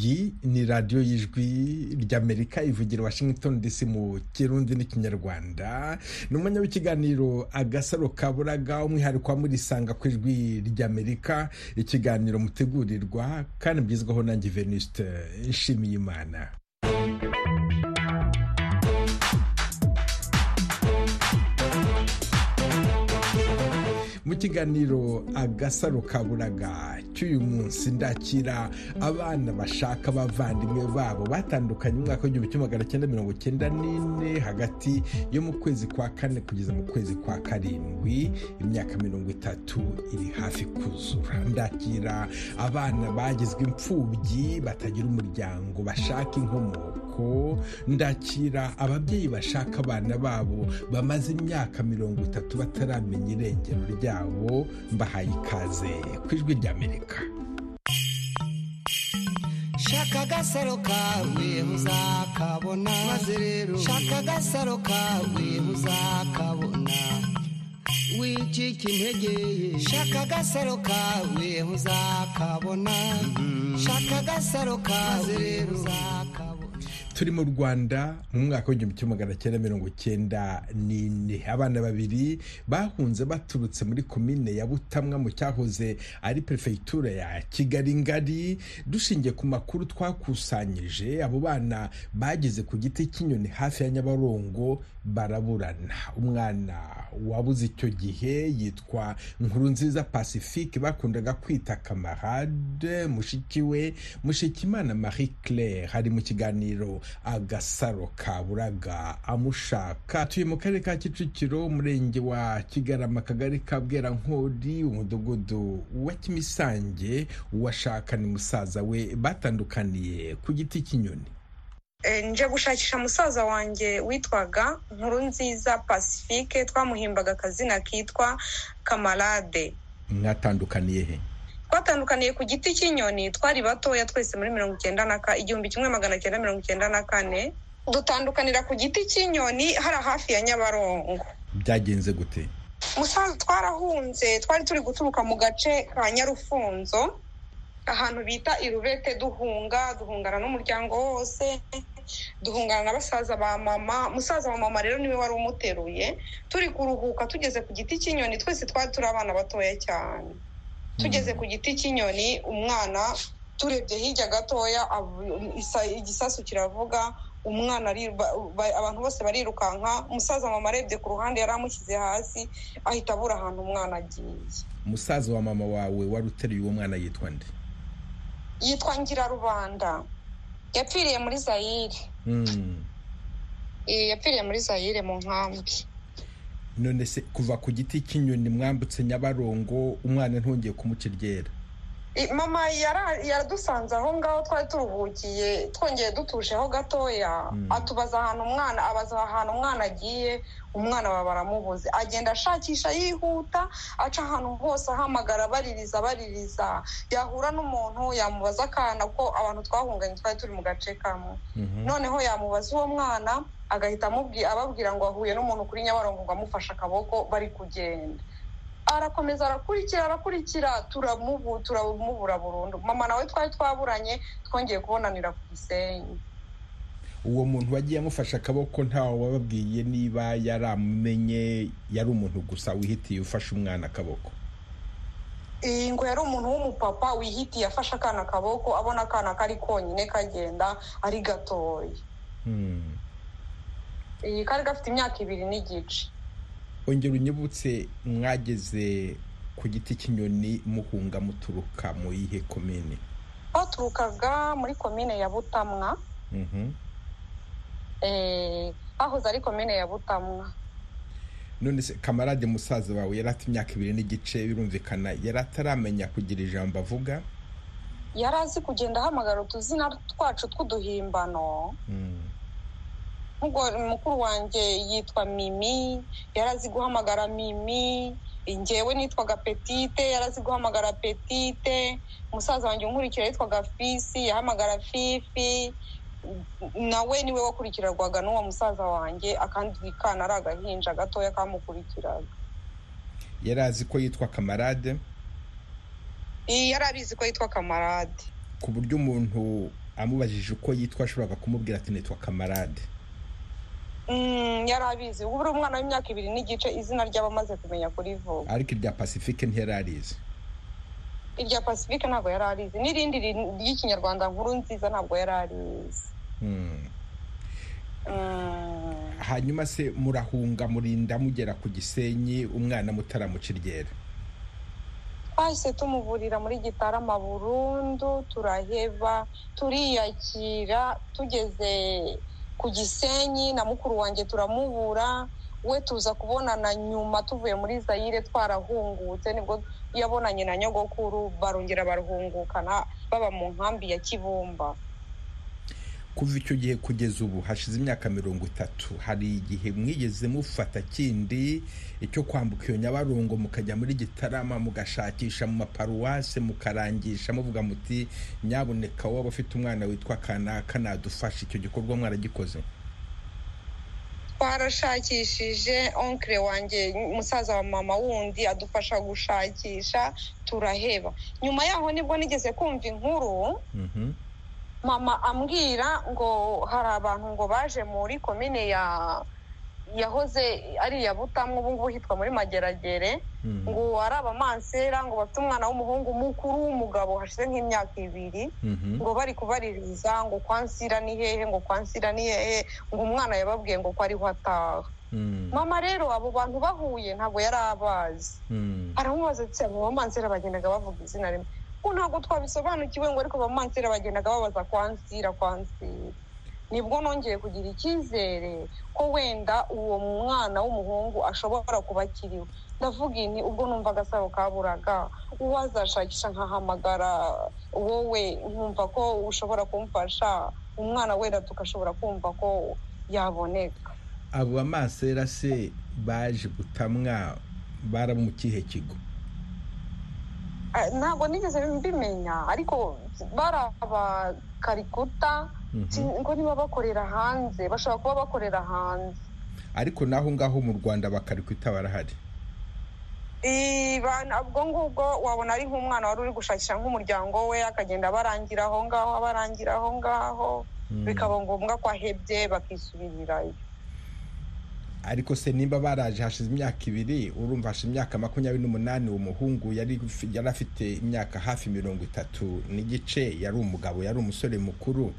iyi ni radiyo y'ijwi ry'amerika ivugira washington dc mu kirundi n'ikinyarwanda. Ni umwanya w'ikiganiro agasaro kaburaga umwihariko wa murisanga ku ijwi ry'amerika. Ikiganiro mutegurirwa kandi mbwizwaho nanjye venuste nshimiye mu kiganiro agasaro kaburaga cy'uyu munsi ndakira abana bashaka abavandimwe babo batandukanye umwaka w'igihumbi kimwe magana cyenda mirongo cyenda n'ine hagati yo mu kwezi kwa kane kugeza mu kwezi kwa karindwi imyaka mirongo itatu iri hafi kuzura. Ndakira abana bagizwe imfubyi batagira umuryango bashaka inkomoko. Ndakira ababyeyi bashaka abana babo bamaze imyaka mirongo itatu bataramenya irengero ryabo. Mbahaye ikaze ku ijwi ry'amerika shaka agasaro kawe muzakabona maze rero. Shaka agasaro kawe muzakabona wicika intege shaka agasaro kawe muzakabona shaka agasaro kawe uzakabona. Turi mu rwanda mu mwaka w'igihumbi kimwe magana cyenda mirongo cyenda n'ine. Abana babiri bahunze baturutse muri komine ya butamwa mu cyahoze ari perefegitura ya kigali ngari dushingiye ku makuru twakusanyije abo bana bageze ku giti cy'inyoni hafi ya nyabarongo baraburana. Umwana wabuze icyo gihe yitwa nkurunziza pacifique bakundaga kwita kamarade mushiki we mushikimana marie claire. Hari mu kiganiro agasaro kaburaga amushaka. Tuye mu karere ka kicukiro umurenge wa kigarama akagari ka bwerankori umudugudu wa kimisange uwashaka ni musaza we batandukaniye ku giti cy'inyoni. Nje gushakisha musaza wanjye witwaga nkuru nziza pacifique twamuhimbaga akazina kitwa kamarade. Mwatandukaniye he? Twatandukaniye ku giti cy'inyoni twari batoya twese muri mirongo icyenda na igihumbi kimwe magana cyenda mirongo icyenda na kane dutandukanira ku giti cy'inyoni hari hafi ya nyabarongo. Byagenze gute? Musaza twarahunze twari turi guturuka mu gace ka nyarufunzo ahantu bita irubete duhunga duhungana n'umuryango wose duhungana na basaza ba mama. Musaza wa mama rero ni we wari umuteruye. Turi kuruhuka tugeze ku giti cy'inyoni twese twari turi abana batoya cyane. Tugeze ku giti cy'inyoni umwana turebye hirya gatoya igisasu kiravuga umwana abantu bose barirukanka umusaza mama arebye ku ruhande yari amushyize hasi ahita abura ahantu umwana agiye. Umusaza wa mama wawe wari uteruye uwo mwana yitwa nde? Yitwa ngirarubanda. Yapfiriye muri zayire yapfiriye muri zayire mu nkambi. None se kuva ku giti cy'inyoni mwambutse nyabarongo umwana ntongeye kumuca iryera mama yaradusanze aho ngaho twari turuhukiye twongeye dutusheho gatoya. Atubaza ahantu umwana abaza ahantu umwana agiye umwana baba baramubuze. Agenda ashakisha yihuta aca ahantu hose ahamagara baririza baririza yahura n'umuntu yamubaza akana ko abantu twahunganye twari turi mu gace kamwe. Noneho yamubaza uwo mwana agahita ababwira ngo ahuye n'umuntu kuri nyabarongo ngo amufashe akaboko bari kugenda. Arakomeza arakurikira arakurikira turamubura burundu. Mama nawe twari twaburanye twongeye kubonanira ku gisenyi. Uwo muntu wagiye amufashe akaboko ntawe wababwiye niba yaramumenye yari umuntu gusa wihitiye ufashe umwana akaboko. Iyi ngo yari umuntu w'umupapa wihitiye afashe akana akaboko abona akana kari konyine kagenda ari gatoya iyi kari gafite imyaka ibiri n'igice. Ongera unyibutse mwageze ku giti cy'inyoni muhunga muturuka mu yihe komine? Twaturukaga muri komine ya butamwa. Hahoze ari komine ya butamwa. None se kamarade musaza wawe yari afite imyaka ibiri n'igice birumvikana yari ataramenya kugira ijambo avuga? Yari azi kugenda ahamagara utuzina twacu tw'uduhimbano. Mukuru wanjye yitwa mimi yari azi guhamagara mimi ngewe nitwaga petite yari azi guhamagara petite umusaza wanjye unkurikira yitwaga fisi yahamagara fifi nawe ni we wakurikirarwaga n'uwo musaza wanjye akandi kana ari agahinja gatoya kamukurikiraga. Yari azi ko yitwa kamarade? Yari abizi ko yitwa kamarade. Ku buryo umuntu amubajije uko yitwa ashobora kumubwira ati nitwa kamarade. Yari abizi. Ubu uri umwana w'imyaka ibiri n'igice izina ry'abamaze kumenya kurivuga ariko irya pacifique ntiyari arizi. Irya pacifique ntabwo yari arizi. N'irindi ry'ikinyarwanda nkuru nziza ntabwo yari arizi. Hanyuma se murahunga murinda mugera ku gisenyi umwana mutaramuca iryera. Twahise tumuvurira muri gitarama burundu turaheba turiyakira tugeze ku gisenyi na mukuru wanjye turamubura we tuza kubonana nyuma tuvuye muri zayire twarahungutse ni bwo yabonanye na nyogokuru barongera baruhungukana baba mu nkambi ya kibumba. Kuva icyo gihe kugeza ubu hashize imyaka mirongo itatu. Hari igihe mwigeze mufata kindi icyo kwambuka iyo nyabarongo mukajya muri gitarama mugashakisha mu maparuwase mukarangisha muvuga muti nyaboneka waba ufite umwana witwa kanaka nadufasha icyo gikorwa mwaragikoze. Twarashakishije onkire wanjye musaza wa mama wundi adufasha gushakisha turaheba. Nyuma yaho ni bwo nigeze kumva inkuru mama ambwira ngo hari abantu ngo baje muri komine ya yahoze ari iya butamu ubu ngubu hitwa muri mageragere ngo ari abamansera ngo bafite umwana w'umuhungu mukuru w'umugabo hashize nk'imyaka ibiri ngo bari kubaririza ngo kwansira ni hehe ngo kwansira ni hehe ngo umwana yababwiye ngo ko ariho ataha. Mama rero abo bantu bahuye ntabwo yari abazi. Aramubaza ati abo bamansera bagendaga bavuga izina rimwe. Ko ntabwo twabisobanukiwe ngo ariko abamansera bagendaga babaza kwansira kwansira ni bwo nongeye kugira icyizere ko wenda uwo mwana w'umuhungu ashobora kuba akiriwe ndavuga ini ubwo numva agasaro kaburaga uwazashakisha nkahamagara wowe nkumva ko ushobora kumfasha umwana wenda tugashobora kumva ko yaboneka. Abo bamasera se baje gutamwa bara mu kihe kigo ntabwo nigeze mbimenya ariko bari abakarikuta ngo niba bakorera hanze bashobora kuba bakorera hanze ariko naho ngaho mu rwanda bakarikuta barahari ubwo ngubwo wabona ari nk'umwana wari uri gushakisha nk'umuryango we akagenda abarangira aho ngaho abarangira aho ngaho bikaba ngombwa ko ahebye bakisubirirayo ariko se nimba baraje hashize imyaka ibiri urumva hashize imyaka makumyabiri n'umunani uwo muhungu yari afite imyaka hafi mirongo itatu n'igice yari umugabo yari umusore mukuru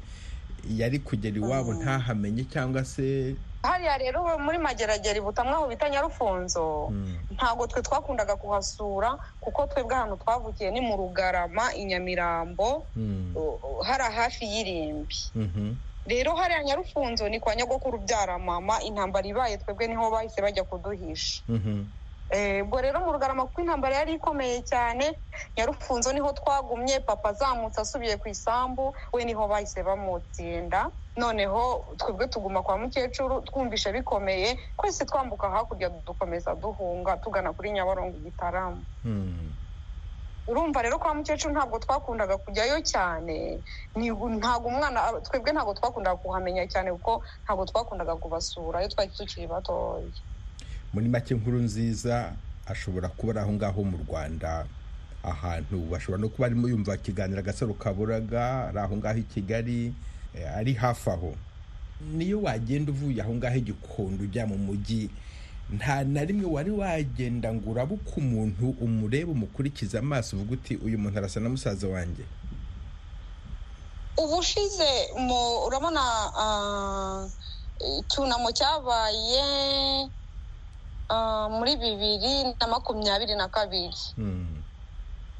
yari kugera iwabo ntahamenye cyangwa se hariya rero muri mageragere butamwa aho bita nyarufunzo ntabwo twe twakundaga kuhasura kuko twebwe ahantu twavukiye ni mu rugarama i nyamirambo hari hafi y'irimbi. Rero hariya nyarufunzo ni kwa nyogokuru ubyara mama intambara ibaye twebwe ni ho bahise bajya kuduhisha. Ubwo rero mu rugarama kuko intambara yari ikomeye cyane nyarufunzo ni ho twagumye papa azamutse asubiye ku isambu we ni ho bahise bamutsinda. Noneho twebwe tuguma kwa mukecuru twumvishe bikomeye twese twambuka hakurya dukomeza duhunga tugana kuri nyabarongo igitaramo urumva rero kwa mukecuru ntabwo twakundaga kujyayo cyane. Ntabwo umwana twebwe ntabwo twakundaga kuhamenya cyane kuko ntabwo twakundaga kubasura. Iyo twari tukiri batoya. Muri make nkuru nziza ashobora kuba ari aho ngaho mu rwanda. Ahantu bashobora no kuba arimo yumva ikiganiro agasaro kaburaga ari aho ngaho i kigali ari hafi aho. Niyo wagenda uvuye aho ngaho igikondo ujya mu mujyi. Nta na rimwe wari wagenda ngo urabuke umuntu umurebe umukurikize amaso uvuga uti uyu muntu arasa na musaza wanjye. Ubushize urabona icyunamo cyabaye muri bibiri na makumyabiri na kabiri.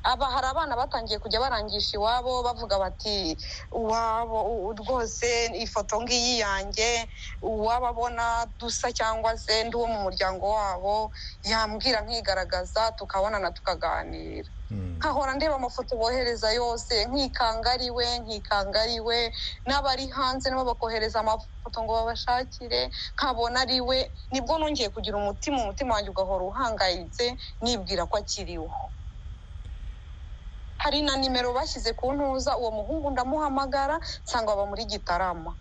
Aba hari abana batangiye kujya barangisha iwabo bavuga bati uwabo rwose ifoto ngiyi yanjye uwababona dusa cyangwa se ndi uwo mu muryango wabo yambwira nkigaragaza tukabonana tukaganira. Nkahora ndeba amafoto bohereza yose nkikanga ari we nkikanga ari we n'abari hanze nabo bakohereza amafoto ngo babashakire nkabona ari we ni bwo nongeye kugira umutima umutima wanjye ugahora uhangayitse nibwira ko akiriho. Hari na nimero bashyize ku ntuza uwo muhungu ndamuhamagara nsanga aba muri gitarama.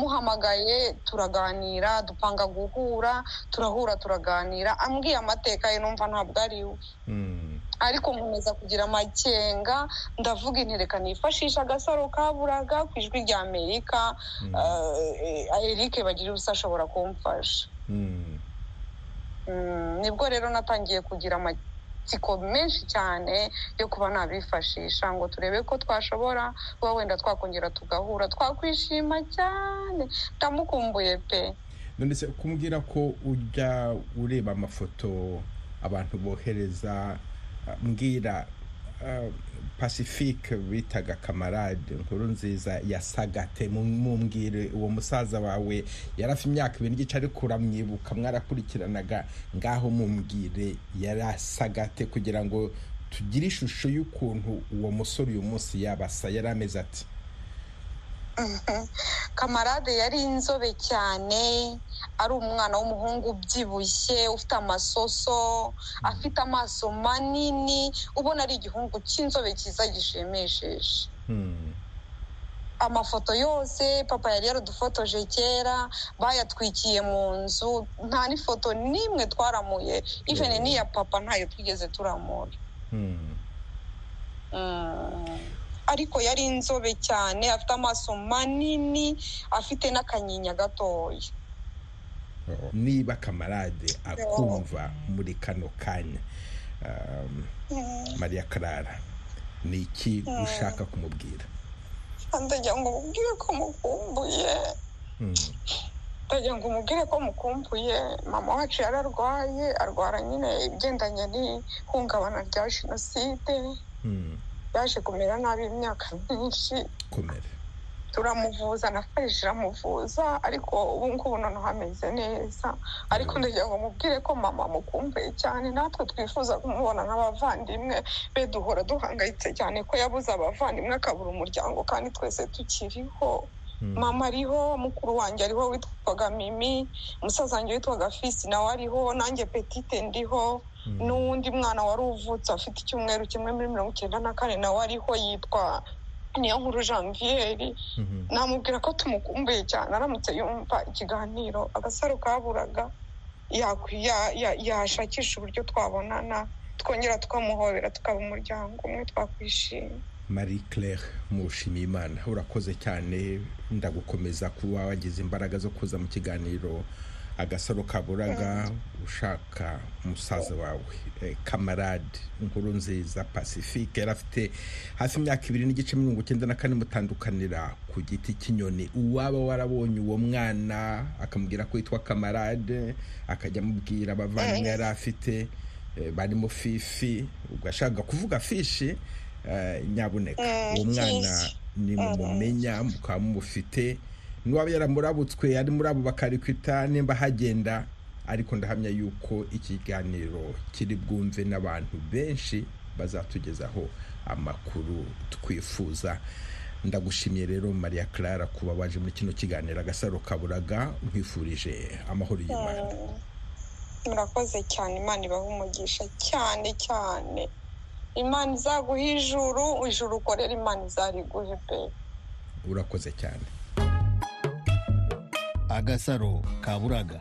Muhamagaye turaganira dupanga guhura turahura turaganira ambwiye amateka ye numva ntabwo ari we ariko nkomeza kugira amakenga ndavuga intereka nifashisha agasaro kaburaga ku ijwi rya amerika. Eric bagira ubusa ashobora kumfasha. Nibwo rero natangiye kugira amatsiko menshi cyane yo kuba nabifashisha ngo turebe ko twashobora kuba wenda twakongera tugahura. Twakwishima cyane. Ndamukumbuye pe. None se kumbwira ko ujya ureba amafoto abantu bohereza mbwira pacifique bitaga kamarade nkuru nziza ya sagate. Mumbwire uwo musaza wawe yari afite imyaka ibiri n'igice ariko uramwibuka. Mwarakurikiranaga ngaho mumbwire yari asagate kugira ngo tugire ishusho y'ukuntu uwo musore uyu munsi yabasa. Yari ameze ati kamarade yari inzobe cyane ari umwana w'umuhungu ubyibushye ufite amasoso afite amaso manini ubona ari igihungu cy'inzobe cyiza gishimishije. Amafoto yose papa yari yaradufotoje kera bayatwikiye mu nzu nta n'ifoto n'imwe twaramuye ivene n'iya papa ntayo twigeze turamura. Ariko yari inzobe cyane afite amaso manini afite n'akanyinya gatoya. Niba kamarade akumva muri kano kanya mariya karara ni iki ushaka kumubwira? Ndagira ngo umubwire ko mukumbuye. Ndagira ngo umubwire ko mukumbuye. Mama wacu yararwaye arwara nyine igendanye n'ihungabana rya jenoside. Yaje kumera nabi imyaka myinshi. Turamuvuza na farije iramuvuza ariko ubu ngubu noneho ameze neza. Ariko ndagira ngo mubwire ko mama mukumbuye cyane natwe twifuza kumubona nk'abavandimwe be duhora duhangayitse cyane ko yabuze abavandimwe akabura umuryango kandi twese tukiriho. Mama ariho mukuru wanjye ariho witwaga mimi umusaza wanjye witwaga fisi nawe ariho nanjye petite ndiho. N'uwundi mwana wari uvutse afite icyumweru kimwe muri mirongo icyenda na kane nawe ariho yitwa niyo nkuru janvieri namubwira ko tumukumbuye cyane aramutse yumva ikiganiro agasaro kaburaga yashakisha uburyo twabonana twongera tukamuhobera tukaba umuryango umwe twakwishima. Marie claire mushimiyimana urakoze cyane ndagukomeza kuba wagize imbaraga zo kuza mu kiganiro agasaro kaburaga ushaka umusaza wawe. Kamarade inkuru nziza pacifique yari afite hafi imyaka ibiri n'igice mirongo icyenda na kane mutandukanira ku giti cy'inyoni. Uwaba warabonye uwo mwana akamubwira ko yitwa kamarade akajya amubwira abavandimwe yari afite barimo fifi ugashaka kuvuga fishi nyabuneka. Uwo mwana ni mumumenya mukaba mumufite n'uwaba yaramurabutswe ari muri abo bakarikwita nimba hagenda ariko ndahamya yuko ikiganiro kiri bwumve n'abantu benshi bazatugezaho amakuru twifuza. Ndagushimiye rero mariya Clara kuba waje muri kino kiganiro. Agasaro kaburaga nkwifurije amahoro y'imana. Murakoze cyane. Imana ibaha umugisha cyane cyane. Imana izaguha ijuru ijuru ukorera imana izariguhe pe. Urakoze cyane. Agasaro kaburaga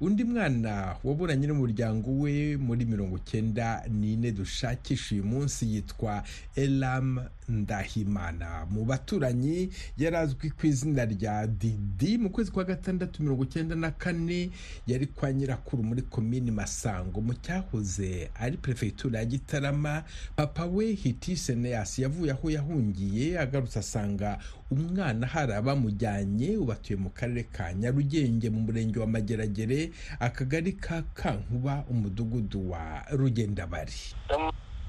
undi mwana waburanye n'umuryango we muri mirongo icyenda n'ine dushakisha uyu munsi yitwa elam ndahimana. Mu baturanyi yari azwi ku izina rya didi mu kwezi kwa gatandatu mirongo icyenda na kane yari kwa nyirakuru muri komini masango. Mu cyahoze ari perefegitura ya gitarama papa we hitise neyasi yavuye aho yahungiye agarutse asanga umwana hari abamujyanye ubatuye mu karere ka nyarugenge mu murenge wa mageragere akagari ka kankuba umudugudu wa rugendabari.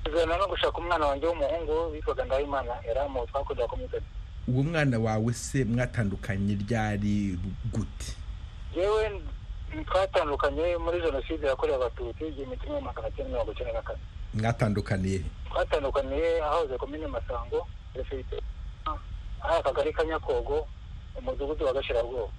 Tuzana no gushaka umwana wanjye w'umuhungu witwaga ndahimana yari amuzi kumwitana uwo mwana wawe se mwatandukanye ryari gute? Yewe twatandukanye muri jenoside yakorewe abatutsi igihumbi kimwe magana cyenda mirongo icyenda na kane. Mwatandukaniye? Twatandukaniye ahahoze komine masango perefegitura hari akagari ka nyakogo umudugudu wa gashirabwoba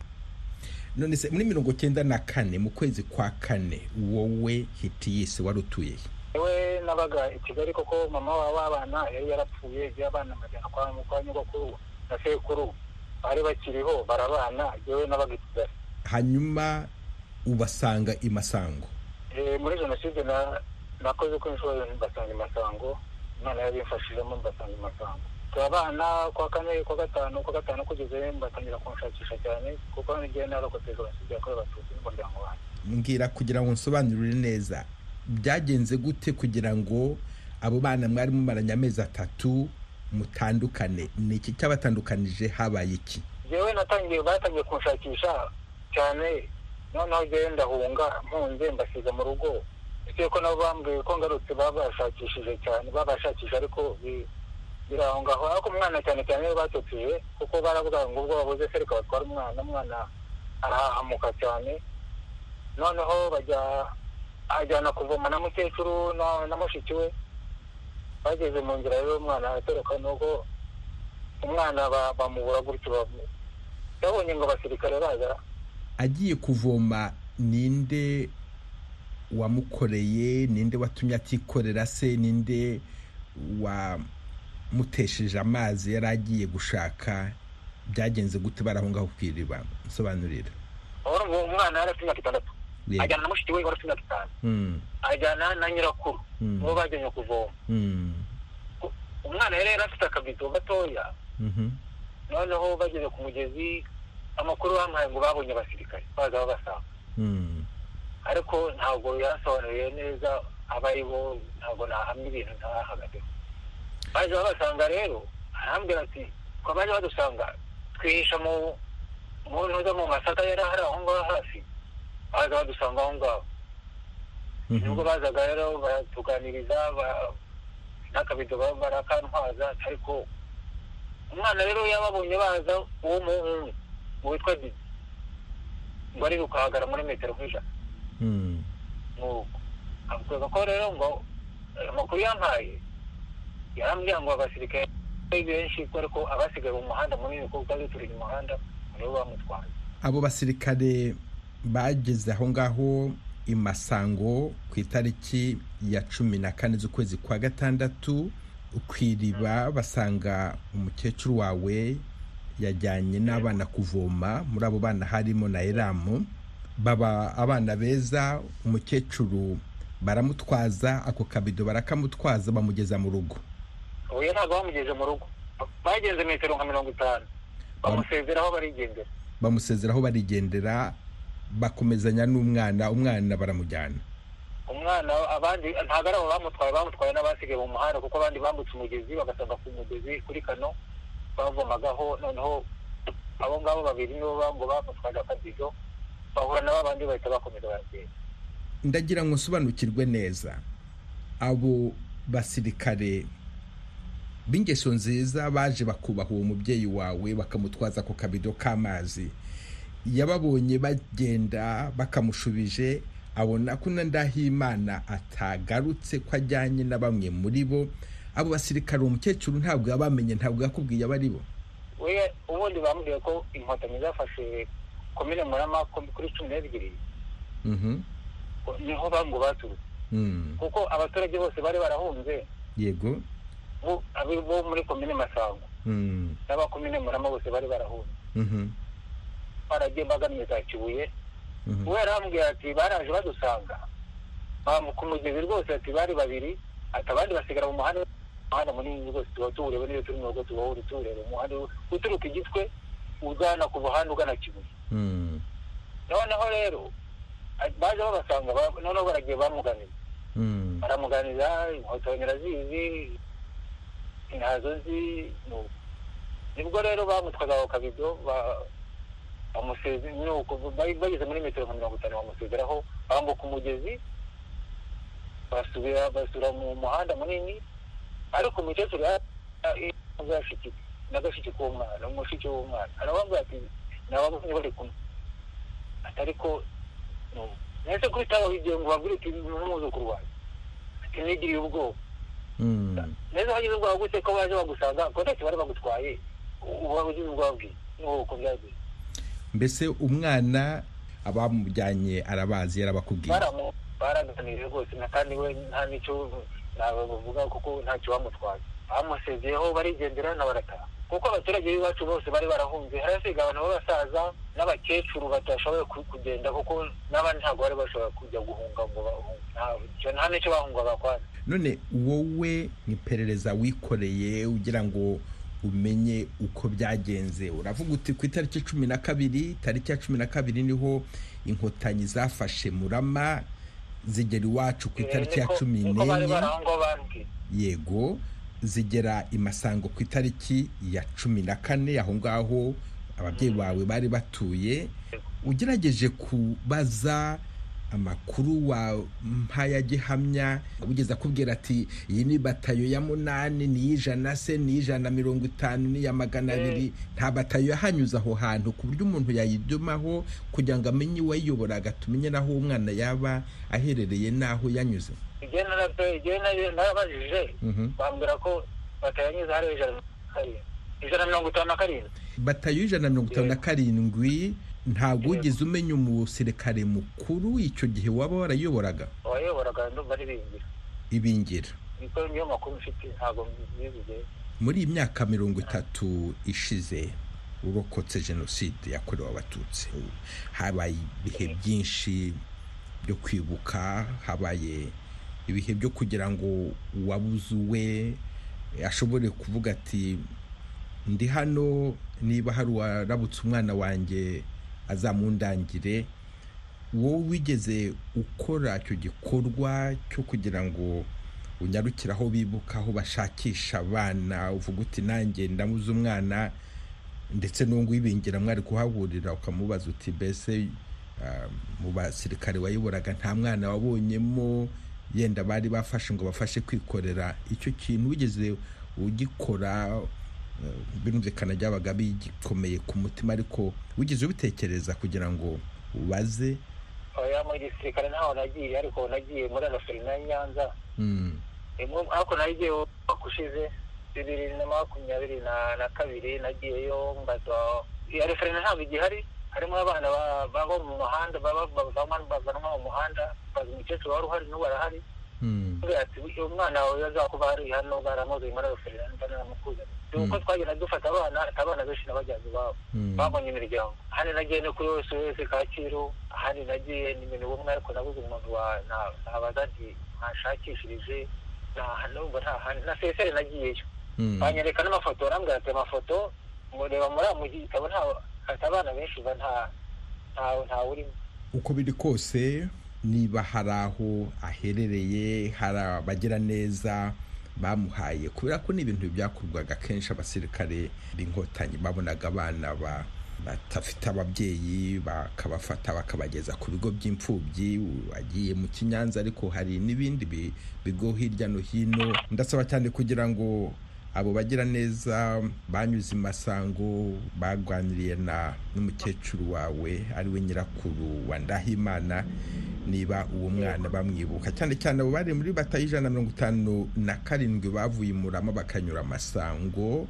none se muri mirongo cyenda na kane mu kwezi kwa kane wowe hitiyisi wari utuye yewe nabaga i kigali koko mama w'abana yari yarapfuye abana amajyana kwa nyogokuru na sekuru bari bakiriho barabana yewe nabaga i kigali. Hanyuma ubasanga i masango. Mu muri jenoside na nakoze ko inshuro mbasanga imasango imana yabimfashijemo mbasanga imasango turabana kwa kane kwa gatanu kwa gatanu kugeze mbatangira kunshakisha cyane kuko n'igihe narokotse jenoside yakorewe abatutsi n'umuryango wanjye. Mbwira kugira ngo nsobanurire neza byagenze gute kugira ngo abo bana mwari mumaranye amezi atatu mutandukane? Ni iki cyabatandukanije habaye iki? Njyewe natangiye batangiye kunshakisha cyane noneho njyewe ndahunga mpunze mbasiga mu rugo. Bitewe ko nabo bambwiye ko ngarutse babashakishije cyane babashakisha ariko bi- biri aho ngaho. Ariko umwana cyane cyane batotije kuko baravuga ngo ubwo babuze se reka batware umwana umwana arahahamuka cyane. Noneho bajya ajyana kuvoma na mukecuru na- mushiki we. Bageze mu nzira rero umwana aratoroka nuko umwana ba- bamubura gutyo yabonye ngo abasirikare baza. Agiye kuvoma ninde wamukoreye ninde watumye atikorera se ninde wamutesheje amazi yari agiye gushaka byagenze gute barahungaho ku iriba? Nsobanurira urumva uwo mwana yari afite imyaka itandatu. Ajyana na mushiki we wari afite imyaka itanu Mm, ajyana na nyirakuru nibo bajyanye kuvoma. Mm, umwana yari yari afite akabido gatoya. Mhm, noneho bageze ku mugezi amakuru bamuhaye ngo babonye abasirikare baza babasanga ariko ntabwo yasobanuriye neza abo ari bo ntabwo nahamya ibintu ntahagazeho baje babasanga rero arambwira ati ko baje badusanga twihisha mu mu ntuza mu masaka yari ahari aho ngaho hafi. Baza badusanga aho ngaho ni bwo bazaga rero baratuganiriza ba- n'akabido ba- barakantwaza ariko umwana rero yababonye baza uwo muhungu witwa didi. Ngo ari guhagara muri metero nk'ijana. Mm, nuko avuga ko rero ngo ayo makuru yampaye yarambwira ngo abasirikare benshi ko ariko abasigaye mu muhanda munini kuko twari turi mu muhanda nibo bamutwaye. Abo basirikare bageze aho ngaho i masango ku itariki ya cumi na kane z'ukwezi kwa gatandatu ku iriba basanga umukecuru wawe yajyanye n'abana kuvoma. Muri abo bana harimo na eramu baba abana beza umukecuru baramutwaza ako kabido barakamutwaza bamugeza mu rugo. Uyu ntabwo bamugeje mu rugo. Bagenze metero nka mirongo itanu. Bamusezeraho barigendera. bamusezeraho barigendera bakomezanya n'umwana umwana baramujyana. Umwana abandi ntabwo ari abo bamutwaye bamutwaye n'abasigaye mu muhanda kuko abandi bambutse umugezi bagasanga ku mugezi kuri kano bavomagaho noneho abo ngabo babiri nibo ngo bamutwaje akabido bahura na babandi bahita bakomeza baragenda. Ndagira ngo nsobanukirwe neza abo basirikare b'ingeso nziza baje bakubaha uwo mubyeyi wawe bakamutwaza ku kabido k'amazi. Yababonye bagenda bakamushubije abona ko na ndahimana atagarutse ko ajyanye na bamwe muri bo. Abo basirikare uwo mukecuru ntabwo yabamenye ntabwo yakubwiye abo ari bo. We ubundi bambwiye ko inkotanyi zafashe komine murama kuri cumi n'ebyiri. Mhm. ni ho bango baturutse. Mm. kuko abaturage bose bari barahunze. Yego. Bo muri komine masango. Mm. n'abakomine murama bose bari barahunze. Baragiye bagamye za kibuye Mhm. we yarambwiye ati baraje badusanga bambuka umugezi rwose ati bari babiri ati abandi basigara mu muhanda umuhanda munini rwose tuba tuwureba niyo turi mu rugo tuba tuwureba umuhanda uturuka igitwe ugana ku buhanda ugana kibuye Mm. noneho rero baje babasanga ba- noneho baragiye bamuganira Mm. baramuganira inkotanyi arazizi ntazo nzi nuko ni bwo rero bamutwaga ako kabido ba- bamuseze nuko bari bageze muri metero nka mirongo itanu bamusezeraho bambuka umugezi basubira mu muhanda munini ariko umukecuru yashiki n'agashiki k'umwana umushiki w'umwana arababwira ati nababonye bari kumwe ati ariko no nese kuri taho igihe ngo babwire ati n'umwuzukuru wanjye ati nigiriye ubwoba Mm. neza wagize ubwoba gute ko baje bagusanga ko ntacyo bari bagutwaye uba ugize ubwoba bwe nuko byagiye mbese umwana abamujyanye arabazi yarabakubwiye? Baraganiriye rwose na kandi we nta n'icyo bavuga kuko ntacyo bamutwaye. Bamusezeyeho barigendera na barataha. Kuko abaturage b'iwacu bose bari barahunze harasiga abantu b'abasaza n'abakecuru batashoboye ku- kugenda kuko n'abandi ntabwo bari bashobora kujya guhunga ngo bahunge Nta- n'icyo bahungaga kwanza none wowe iperereza wikoreye ugira ngo umenye uko byagenze. Uravuga uti ku itariki cumi na kabiri tariki ya cumi na kabiri ni ho inkotanyi zafashe murama zigera iwacu ku itariki ya cumi n'enye. yego zigera i masango ku itariki ya cumi na kane aho ngaho ababyeyi bawe bari batuye. Ugerageje kubaza amakuru wa mpaya gihamya ugeze akubwira ati iyi ni batayo ya munani ni iy'ijana se ni iy'ijana mirongo itanu n'iya magana abiri. Nta batayo yahanyuze aho hantu ku buryo umuntu yayidumaho kugira ngo amenye uwayiyoboraga tumenye n'aho umwana yaba aherereye n'aho yanyuze. Igihe narabajije Mhm. bambwira ko batayanyuze hariya ijana na ijana mirongo itanu na karindwi. Batayo y'ijana na mirongo itanu na karindwi ntabwo wigeze umenya umusirikare mukuru icyo gihe waba warayoboraga? Abayoboraga ndumva ari bingira ibingira niko niyo makuru mfite ntabwo mbizi. Muri iyi myaka mirongo itatu ishize urokotse jenoside yakorewe abatutsi. Habaye ibihe byinshi byo kwibuka habaye ibihe byo kugira ngo uwabuze uwe ashobore kuvuga ati ndi hano niba hari uwarabutse umwana wanjye azamundangire wowe wigeze ukora icyo gikorwa cyo kugira ngo unyarukire aho bibuka aho bashakisha abana uvuga uti nanjye ndamuze umwana ndetse n'uwo wibingira mwari kuhahurira ukamubaza uti mbese ah, mu basirikare wayoboraga nta mwana wabonyemo? Yenda bari bafashe ngo bafashe kwikorera. Icyo kintu wigeze ugikora birumvikana byabaga bigikomeye ku mutima ariko wigeze ubitekereza kugira ngo ubaze? Oya mu gisirikare ntaho nagiye ariko nagiye muri araferina ya nyanza. Mm, Imwe- ariko nagiye umwaka ushize bibiri na makumyabiri na kabiri nagiyeyo mbaza iya referina ntabwo igihari harimo abana ba- baba mu muhanda bavanwa mu muhanda baza umukecuru wari uhari n'ubu arahari. Mm, Avuga ati uyu mwana wawe azakuba ari hano baramuzuye muri mba naramukuze uko twagenda dufata abana abana benshi n'abajyanyi babo. Mm. babonye imiryango. Ahandi nagiye no kuri wese wese kacyiru ahandi nagiye ni ibintu bumwe ariko nabuze umuntu nabaza nti ntashakishirije nta numva nta hantu na sesere nagiyeyo. Mm. banyereka n'amafoto barambwira ati amafoto mureba muri mu gitabo nta abana benshi uva nta ntawe ntawe urimo uko biri kose niba hari aho aherereye hari abagira neza bamuhaye kubera ko ni ibintu byakorwaga kenshi abasirikare b'inkotanyi. Babonaga abana ba badafite ababyeyi bakabafata bakabageza ku bigo by'imfubyi wagiye mu kinyanza ariko hari n'ibindi bi- bigo hirya no hino. Ndasaba cyane kugira ngo abo bagira neza banyuze imasango baganiriye na n'umukecuru wawe ari we nyirakuru wa ndahimana. Niba uwo mwana bamwibuka. Cyane cyane abo bari muri batayo ijana na mirongo itanu na karindwi bavuye i murama bakanyura amasango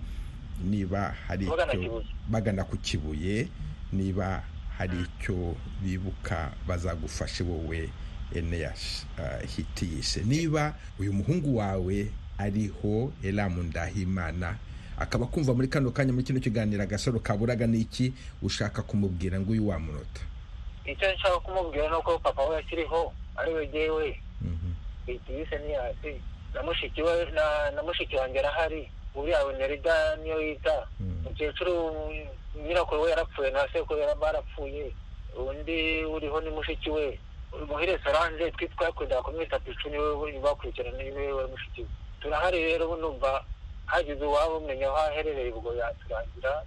niba hari icyo bagana ku kibuye niba hari icyo bibuka bazagufashe wowe eneyashi hitiyise niba uyu muhungu wawe ariho elamu ndahimana akaba kumva muri kano kanya muri kino kiganiro agasaro kaburaga n'iki ushaka kumubwira ngo uyu wamunota icyo nshaka kumubwira ni uko papa we akiriho ari we jyewe Mhm. hitiyise niyasi na mushiki we na na mushiki wanjye arahari uriya nerida niyo yita. Mm. umukecuru nyirakuru we yarapfuye na sekuru barapfuye. Undi uriho ni mushiki we. Muhire solange twe twakundaga kumwita picu ni we bakurikirana ni we we mushiki we. Turahari rero numva hagize uwaba umenya aho aherereye ubwo yaturangira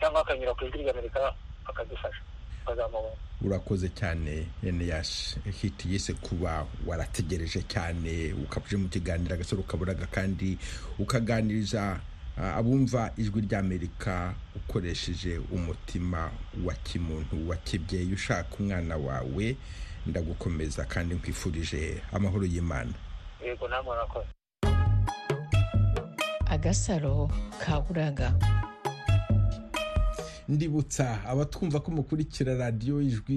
cyangwa akanyura ku ijwi ry'amerika akadufasha. Tukazamubona urakoze cyane eneyashi hitiyise kuba warategereje cyane ukabuje mu kiganiro agasaro kaburaga kandi ukaganiriza abumva ijwi ry'amerika ukoresheje umutima wa kimuntu wa kibyeyi ushaka umwana wawe. Ndagukomeza kandi nkwifurije amahoro y'imana. Yego namwe murakoze. Agasaro kaburaga ndibutsa abatwumva ko mukurikira radiyo ijwi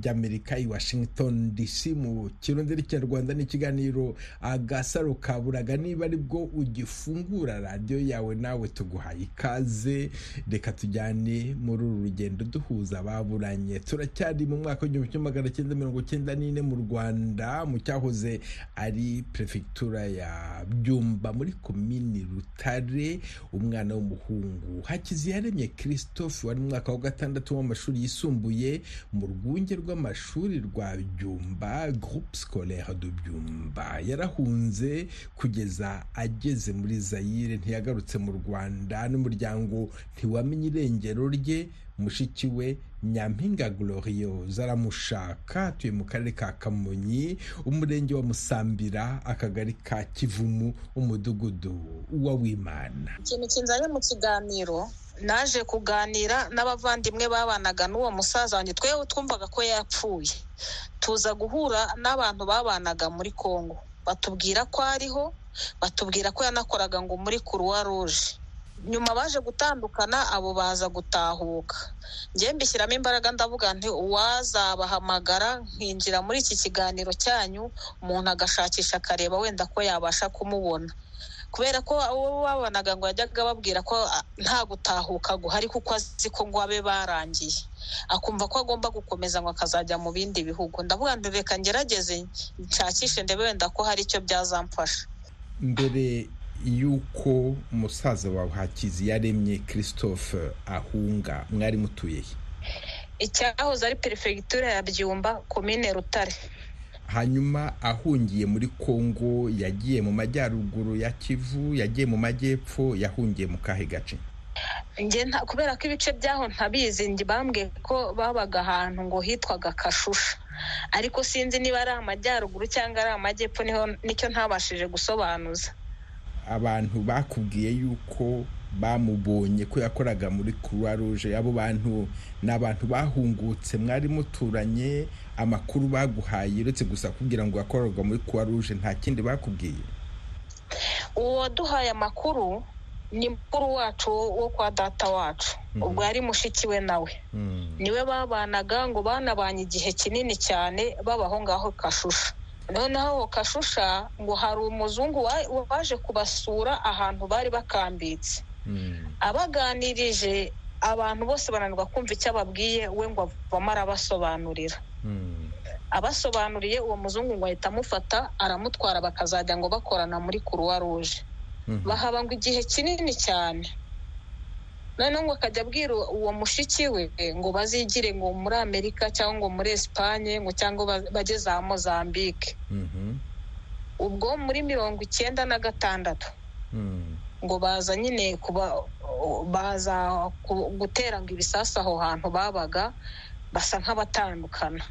ry'amerika i washington dc mu kirundi n'ikinyarwanda n'ikiganiro agasaro kaburaga niba ari bwo ugifungura radiyo yawe nawe tuguhaye ikaze. Reka tujyane muri uru rugendo duhuza ababuranye. Turacyari mu mwaka w'igihumbi kimwe magana cyenda mirongo cyenda n'ine mu rwanda mu cyahoze ari perefegitura ya byumba muri komini rutare umwana w'umuhungu hakiziyaremye christophe wari mu mwaka wa gatandatu w'amashuri yisumbuye mu rwunge rw'amashuri rwa byumba groupe scolaire de byumba. Yarahunze kugeza ageze muri zayire ntiyagarutse mu rwanda n'umuryango ntiwamenye irengero rye mushiki we nyampinga glorieuse aramushaka atuye mu karere ka kamonyi umurenge wa musambira akagari ka kivumu umudugudu wa wimana ikintu kinzanye mu kiganiro naje kuganira n'abavandimwe babanaga n'uwo musaza wanjye. Twewe twumvaga ko yapfuye. Tuza guhura n'abantu babanaga muri congo. Batubwira ko ariho batubwira ko yanakoraga ngo muri kuruwa ruje nyuma baje gutandukana abo baza gutahuka. Njye mbishyiramo imbaraga ndavuga nti uwazabahamagara nkinjira muri iki kiganiro cyanyu. Umuntu agashakisha akareba wenda ko yabasha kumubona. Kubera ko uwo babonaga ngo yajyaga babwira ko nta gutahuka guhari kuko azi ko ngo abe barangiye. Akumva ko agomba gukomeza ngo akazajya mu bindi bihugu. Ndavuga ngo reka ngerageze nshakishe ndebe wenda ko hari icyo byazamfasha mbere y'uko umusaza wawe hakizi yaremye christophe ahunga mwari mutuye he? Icyahoze ari perefegitura ya byumba komine rutare. Hanyuma ahungiye muri congo yagiye mu majyaruguru ya kivu yagiye mu majyepfo yahungiye mu kahe gace kubera ko ibice byaho ntabizi bambwiye ko babaga ahantu ngo hitwaga kashusha. Ariko sinzi niba ari amajyaruguru cyangwa ari amajyepfo ni cyo ntabashije gusobanuza. Abantu bakubwiye yuko bamubonye ko yakoraga muri croix rouge abo bantu ni abantu bahungutse mwari muturanye amakuru baguhaye uretse gusa kubwira ngo yakorerwa muri croix rouge nta kindi bakubwiye. Uwo waduhaye amakuru ni mukuru wacu wo kwa data wacu. Ubwo yari mushiki we nawe ni we babanaga ngo banabanye igihe kinini cyane babaho ngaho kashusha. Noneho kashusha ngo hari umuzungu waje kubasura ahantu bari bakambitse. Abaganirije abantu bose bananirwa kumva icyo ababwiye we ngo avamo arabasobanurira. Abasobanuriye uwo muzungu ngo ahita amufata aramutwara bakazajya ngo bakorana muri kuruwa ruje bahaba ngo igihe kinini cyane. Noneho ngo akajya abwira uwo mushiki we ngo bazigire ngo muri amerika cyangwa ngo muri esipanye ngo cyangwa bajye za mozambique. Ubwo muri mirongo icyenda na gatandatu. Ngo baza nyine kuba baza gutera ngo ibisasu aho hantu babaga basa nk'abatandukana.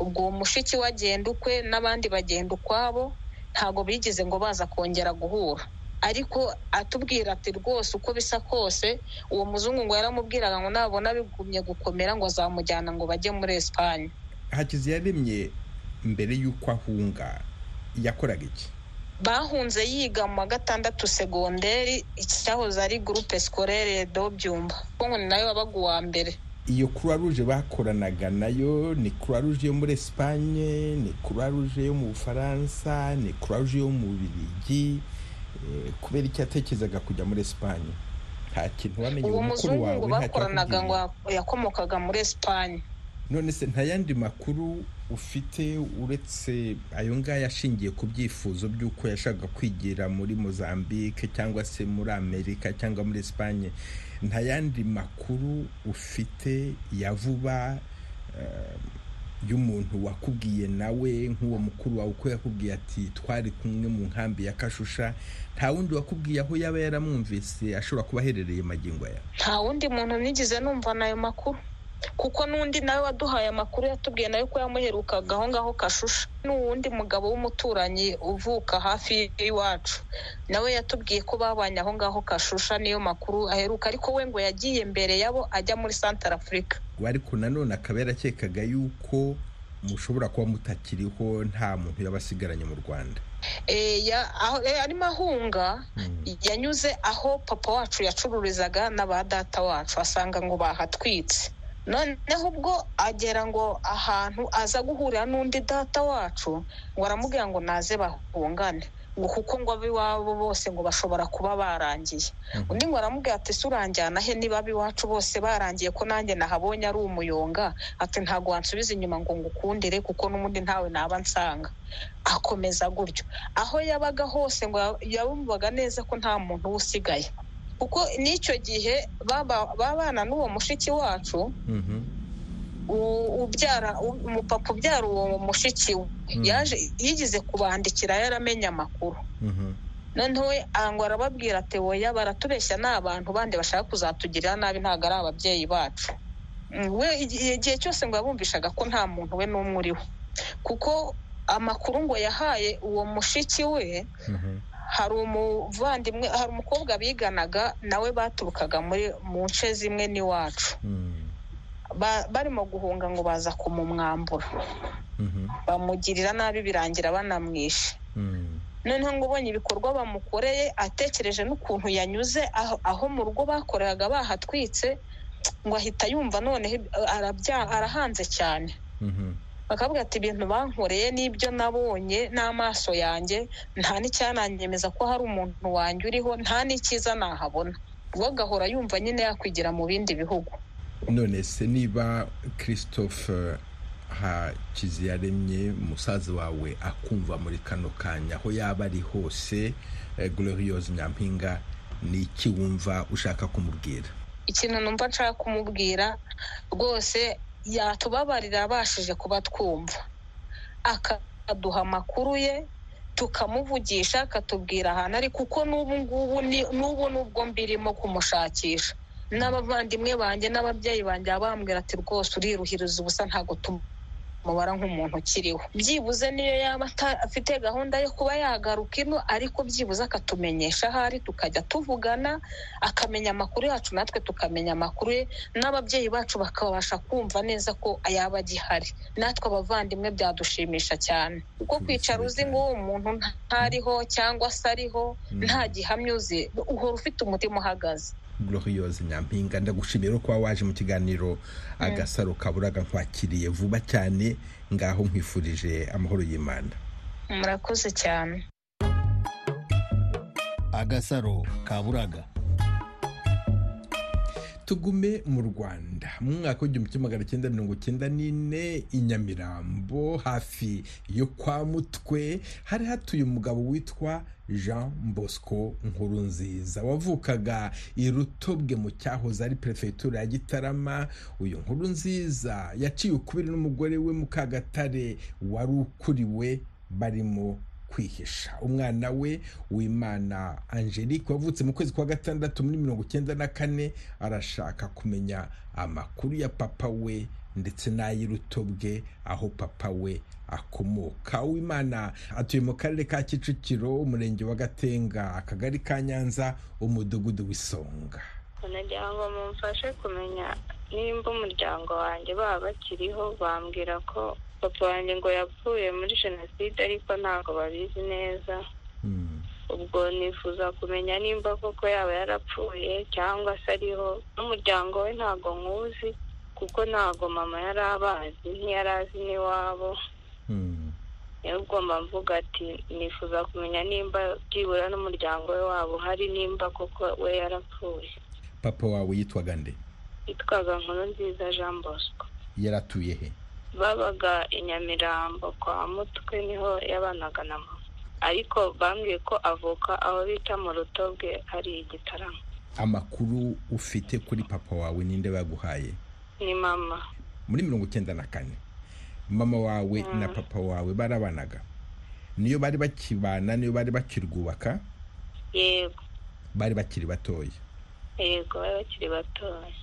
Ubwo uwo mushiki we agenda ukwe n'abandi bagenda ukwabo ntabwo bigize ngo baza kongera guhura. Ariko atubwira ati rwose uko bisa kose uwo muzungu ngo yaramubwiraga ngo nabona bigumye gukomera ngo azamujyana ngo bajye muri esipanye hakizi yaremye mbere y'uko ahunga yakoraga iki? Bahunze yiga mu wa gatandatu segonderi icyahoze ari gurupe sikorere do byumba ni na yo wabaga uwa mbere. Iyo croix rouge bakoranaga na yo ni croix rouge yo muri esipanye ni croix rouge yo mu bufaransa ni croix rouge yo mu bubirigi kubera icyo yatekerezaga kujya muri esipanye nta kintu wamenye uwo mukuru wawe bakoranaga ngo yakomokaga muri esipanye none se nta yandi makuru ufite uretse ayo ngayo ashingiye ku byifuzo by'uko yashaka kwigira muri mozambique cyangwa se muri amerika cyangwa muri esipanye nta yandi makuru ufite ya vuba y'umuntu wakubwiye nawe nk'uwo mukuru wawe uko yakubwiye ati twari kumwe mu nkambi ya kashusha. Nta wundi wakubwiye aho yaba yaramwumvise ashobora kuba aherereye magingo aya. Nta wundi muntu nigeze numva n'ayo makuru. Kuko n'undi nawe waduhaye amakuru yatubwiye nawe ko yamuherukaga aho ngaho kashusha n'uwundi mugabo w'umuturanyi uvuka hafi y'iwacu. Nawe yatubwiye ko babanye aho ngaho kashusha niyo makuru aheruka ariko we ngo yagiye mbere yabo ajya muri santara afurika ariko nanone akaba yarakekaga yuko mushobora kuba mutakiriho nta muntu yaba asigaranye mu rwanda. Arimo ahunga yanyuze aho papa wacu yacururizaga n'aba data wacu asanga ngo bahatwitse. Noneho ubwo agera ngo ahantu aza guhurira n'undi data wacu ngo aramubwira ngo naze bahungane. Ngo kuko ngo ab'iwabo bose ngo bashobora kuba barangiye. Undi ngo aramubwira ati ese uranjyana he? Niba ab'iwacu bose barangiye ko nanjye nahabonye ari umuyonga? Ati ntabwo wansubiza inyuma ngo ngukundire kuko n'ubundi ntawe naba nsanga. Akomeza gutyo. Aho yabaga hose ngo yabumvaga neza ko nta muntu usigaye. Kuko n'icyo gihe babana n'uwo mushiki wacu ubyara umupapa ubyara uwo mushiki we. Yaje yigize kubandikira yaramenye amakuru. Noneho we ngo arababwira ati woya baratubeshya ni abantu bandi bashaka kuzatugirira nabi ntabwo ari ababyeyi bacu. We igihe cyose ngo yabumvishaga ko nta muntu we n'umwe uriho. Kuko amakuru ngo yahaye uwo mushiki we hari umuvandimwe hari umukobwa biganaga nawe baturukaga muri mu nce zimwe n'iwacu. Barimo guhunga ngo baza kumumwambura. Bamugirira nabi birangira banamwishe. Noneho ngo ubonye ibikorwa bamukoreye atekereje n'ukuntu yanyuze aho mu rugo bakoreraga bahatwitse ngo ahita yumva noneho arahanze cyane. Bakavuga ati ibintu bankoreye n'ibyo nabonye n'amaso yanjye nta n'icyananyemeza ko hari umuntu wanjye uriho nta n'icyiza nahabona. Ubwo agahora yumva nyine yakwigira mu bindi bihugu. None se niba christophe hakiziyaremye umusaza wawe akumva muri kano kanya aho yaba ari hose gloriose nyampinga ni iki wumva ushaka kumubwira? Ikintu numva nshaka kumubwira rwose yatubabarira abashije kuba twumva akaduha amakuru ye tukamuvugisha akatubwira ahantu ari kuko n'ubu ngubu n'ubu n'ubwo mbirimo kumushakisha. N'abavandimwe banjye n'ababyeyi banjye bambwira ati rwose uriruhiriza ubusa ntabwo tumubara nk'umuntu ukiriho. Byibuze niyo yaba afite gahunda yo kuba yagaruka ino ariko byibuze akatumenyesha ahari tukajya tuvugana akamenya amakuru yacu natwe tukamenya amakuru ye n'ababyeyi bacu bakabasha kumva neza ko yaba agihari. Natwe abavandimwe byadushimisha cyane. Kuko kwicara uzi ngo uwo muntu ntariho cyangwa se ariho nta gihamya uzi. Uhora ufite umutima uhagaze. Gloriose nyampinga. Ndagushimira kuba waje mu kiganiro agasaro kaburaga nkwakiriye. Vuba cyane ngaho nkwifurije amahoro y'imana. Murakoze cyane. Agasaro kaburaga. Tugume mu rwanda. Mu mwaka w'igihumbi kimwe magana cyenda mirongo cyenda n'ine i nyamirambo hafi yo kwa mutwe hari hatuye umugabo witwa jean bosco nkurunziza. Wavukaga i rutobwe mu cyahoze ari perefegitura ya gitarama. Uyu nkurunziza yaciye ukubiri n'umugore we mukagatare wari ukuriwe barimo kwihisha. Umwana we w'imana angelique wavutse mu kwezi kwa gatandatu muri mirongo icyenda na kane arashaka kumenya amakuru ya papa we ndetse n'ay'irutobwe aho papa we akomoka. Uwimana atuye mu karere ka kicukiro umurenge wa gatenga akagari ka nyanza umudugudu w'isonga. Nagira ngo mumfashe kumenya nimba umuryango wanjye baba bakiriho bambwira ko papa wanjye ngo yapfuye muri jenoside ariko ntabwo babizi neza. Ubwo nifuza kumenya nimba koko yaba yarapfuye cyangwa se ariho. N'umuryango we ntabwo nkuzi kuko ntabwo mama yari abazi ntiyari azi n'iwabo. Niyo ugomba mvuga ati nifuza kumenya nimba byibura n'umuryango we waba uhari nimba koko we yarapfuye. Papa wawe yitwaga nde? Yitwaga nkuru nziza jean bosco. Yaratuye he? Babaga i nyamirambo kwa mutwe ni ho yabanaga na mama. Ariko bambwiye ko avuka aho bita mu rutobwe hari igitaramo amakuru ufite kuri papa wawe ninde baguhaye? Ni mama. Muri mirongo icyenda na kane. Mama wawe na papa wawe barabanaga. Niyo bari bakibana niyo bari bakirwubaka? Yego. Bari bakiri batoya. Yego bari bakiri batoya.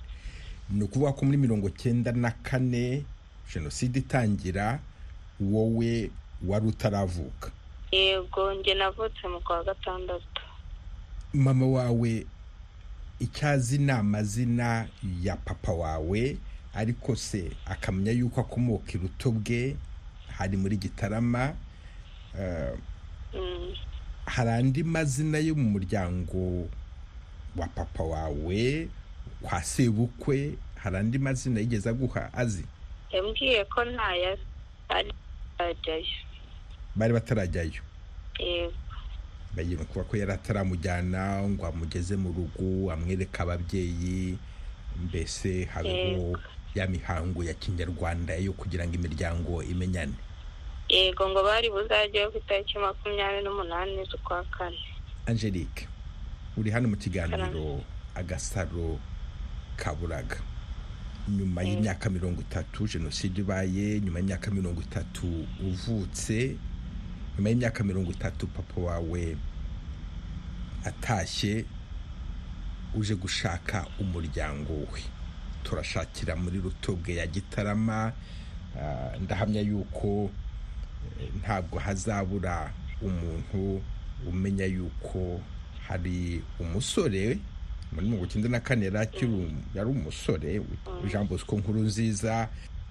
Ni ukuvuga ko muri mirongo icyenda na kane jenoside itangira wowe wari utaravuka. Yego njye navutse mu kwa gatandatu. Mama wawe icyazi ni amazina ya papa wawe ariko se akamenya yuko akomoka iruto bwe hari muri gitarama hari andi mazina yo mu muryango wa papa wawe kwa sebukwe hari andi mazina yigeze aguha? Azi? Yambwiye ko ntayo ari ajyayo bari batarajyayo yego bagiye kuba ko yari ataramujyana ngo amugeze mu rugo amwereke ababyeyi mbese habeho ya mihango ya kinyarwanda yo kugira ngo imiryango imenyane. Yego ngo bari buzajyeyo ku itariki makumyabiri n'umunani z'ukwa kane. Angelique uri hano mu kiganiro agasaro kaburaga. Nyuma y'imyaka mirongo itatu jenoside ibaye nyuma y'imyaka mirongo itatu uvutse nyuma y'imyaka mirongo itatu papa wawe atashye uje gushaka umuryango we. Turashakira muri rutobwe ya gitarama ndahamya yuko ntabwo hazabura umuntu umenya yuko hari umusore muri mirongo icyenda na kane yari umusore jean bosco nkuru nziza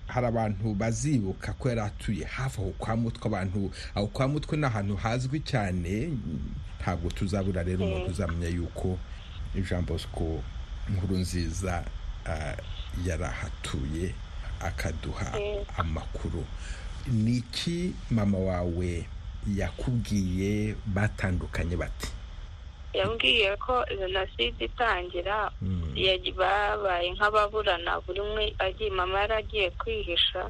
hari abantu bazibuka ko yari atuye hafi aho kwa mutwe. Abantu aho kwa mutwe ni ahantu hazwi cyane. Ntabwo tuzabura rero umuntu uzamenya yuko jean bosco nkuru nziza yari ahatuye akaduha amakuru. Ni iki mama wawe yakubwiye? Batandukanye bati yambwiye ko jenoside itangira babaye nk'ababurana buri umwe agiye mama yari agiye kwihisha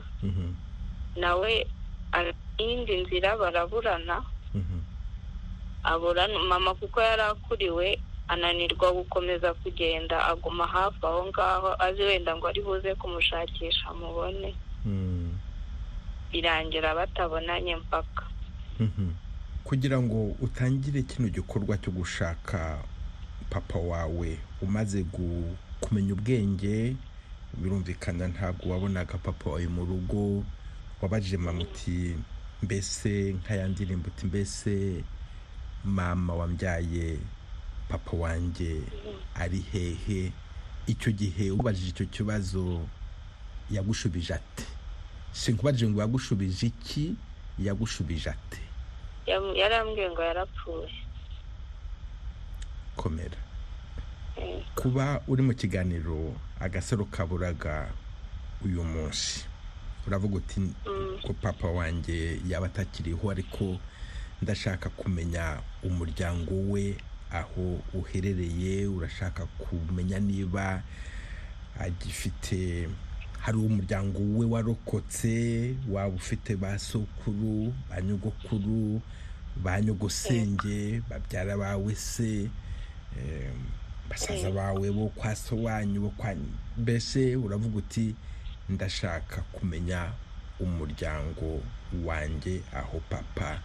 nawe iyindi nzira baraburana. Aburana mama kuko yari akuriwe ananirwa gukomeza kugenda aguma hafi aho ngaho azi wenda ngo ari buze kumushakisha mubone birangira batabonanye mpaka. Kugira ngo utangire kino gikorwa cyo gushaka papa wawe umaze kumenya ubwenge birumvikana ntabwo wabonaga papa wawe mu rugo wabajije mama uti mbese nk'aya uti mbese mama wambyaye papa wanjye ari hehe? Icyo gihe ubajije icyo kibazo yagushubije ate? Sinkubajije ngo yagushubije iki? Yagushubije ate? Yarambwiye ngo yarapfuye. Komera. Kuba uri mu kiganiro agasaro kaburaga uyu munsi. Uravuga uti ko papa wanjye yaba atakiriho ariko ndashaka kumenya umuryango we aho uherereye urashaka kumenya niba agifite hari umuryango we warokotse waba ufite ba sokuru ba nyogokuru ba nyogosenge babyara bawe se basaza bawe bo kwa so wanyu bo kwa mbese uravuga uti ndashaka kumenya umuryango wanjye aho papa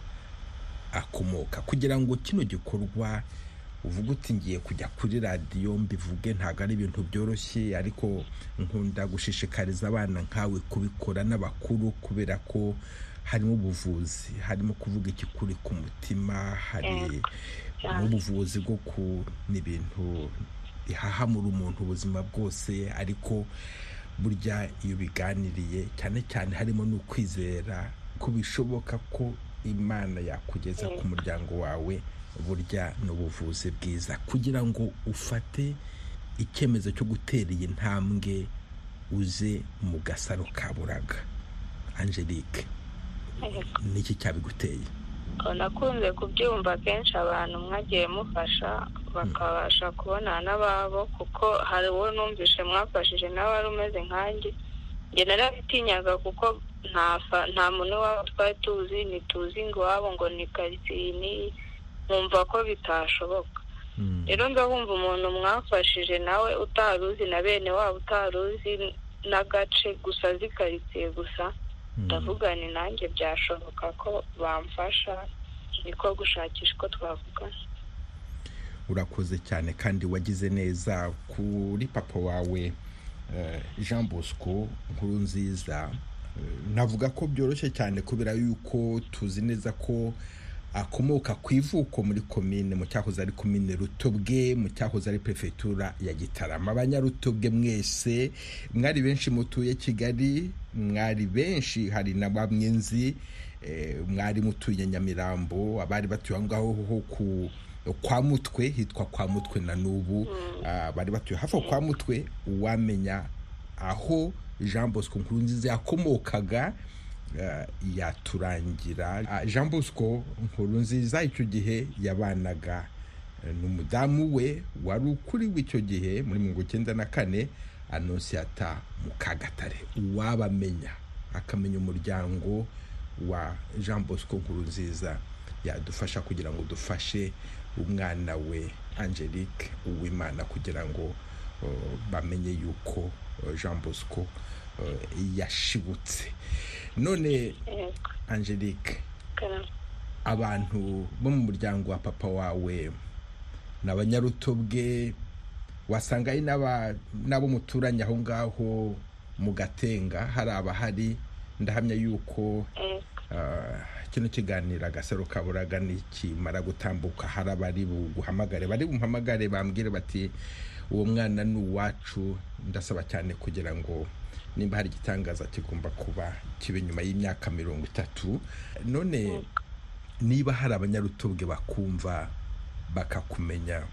akomoka. Kugira ngo kino gikorwa uvuga uti ngiye kujya kuri radiyo mbivuge ntabwo ari ibintu byoroshye ariko nkunda gushishikariza abana nkawe kubikora n'abakuru kubera ko harimo ubuvuzi harimo kuvuga ikikuri ku mutima hari n'ubuvuzi bwo ku n'ibintu bihahamura umuntu ubuzima bwose ariko burya iyo biganiriye cyane cyane harimo n'ukwizera ko bishoboka ko imana yakugeza ku muryango wawe burya n'ubuvuzi bwiza. Kugira ngo ufate icyemezo cyo gutera iyi ntambwe uze mu gasaro ka buraga. Angelique niki cyabiguteye? Nakunze kubyumva kenshi abantu mwagiye mufasha bakabasha kubonana n'ababo kuko hari uwo numvishe mwafashije nawe wari umeze nkanjye. Njye narabitinyaga kuko nta muntu waba twari tuzi ntituzi ngo iwabo ngo ni karitsiye n'iyi nkumva ko bitashoboka. Rero ndabumva umuntu mwafashije nawe utari uzi na bene wabo utari uzi n'agace gusa azi karitsiye gusa ndavuga ni nanjye byashoboka ko bamfasha niko gushakisha uko twavugana. Urakoze cyane kandi wagize neza kuri papa wawe jean bosco nkuru nziza. Navuga ko byoroshye cyane kubera yuko tuzi neza ko akomoka ku ivuko muri komine mu cyahoze ari komine rutobwe mu cyahoze ari perefegitura ya gitarama. Abanyarutobwe mwese mwari benshi mutuye kigali mwari benshi hari na bamwe nzi mwari mutuye nyamirambo abari batuye aho ngaho ho ku kwa mutwe hitwa kwa mutwe na n'ubu. Bari batuye hafi aho kwa mutwe uwamenya aho jean bosco nkurunziza yakomokaga. Yaturangira. Jean bosco nkurunziza icyo gihe yabanaga n'umudamu we wari ukuriwe icyo gihe muri mirongo icyenda na kane anonsiyata mukagatare. Uwabamenya akamenya umuryango wa jean bosco nkurunziza yadufasha kugira ngo dufashe umwana we angelique uwimana kugira ngo bamenye yuko jean bosco yashibutse. None angelique. Abantu bo mu muryango wa papa wawe ni abanyarutobwe wasanga ari n'abo muturanye aho ngaho mu gatenga hari abahari. Ndahamya yuko kino kiganiro agasaro kaburaga nikimara gutambuka. Hari abari buguhamagare bari bumpamagare bambwire bati uwo mwana ni uwacu. Ndasaba cyane kugira ngo nimba hari igitangaza kigomba kuba kibe nyuma y'imyaka mirongo itatu. None niba hari abanyarutobwe bakumva bakakumenya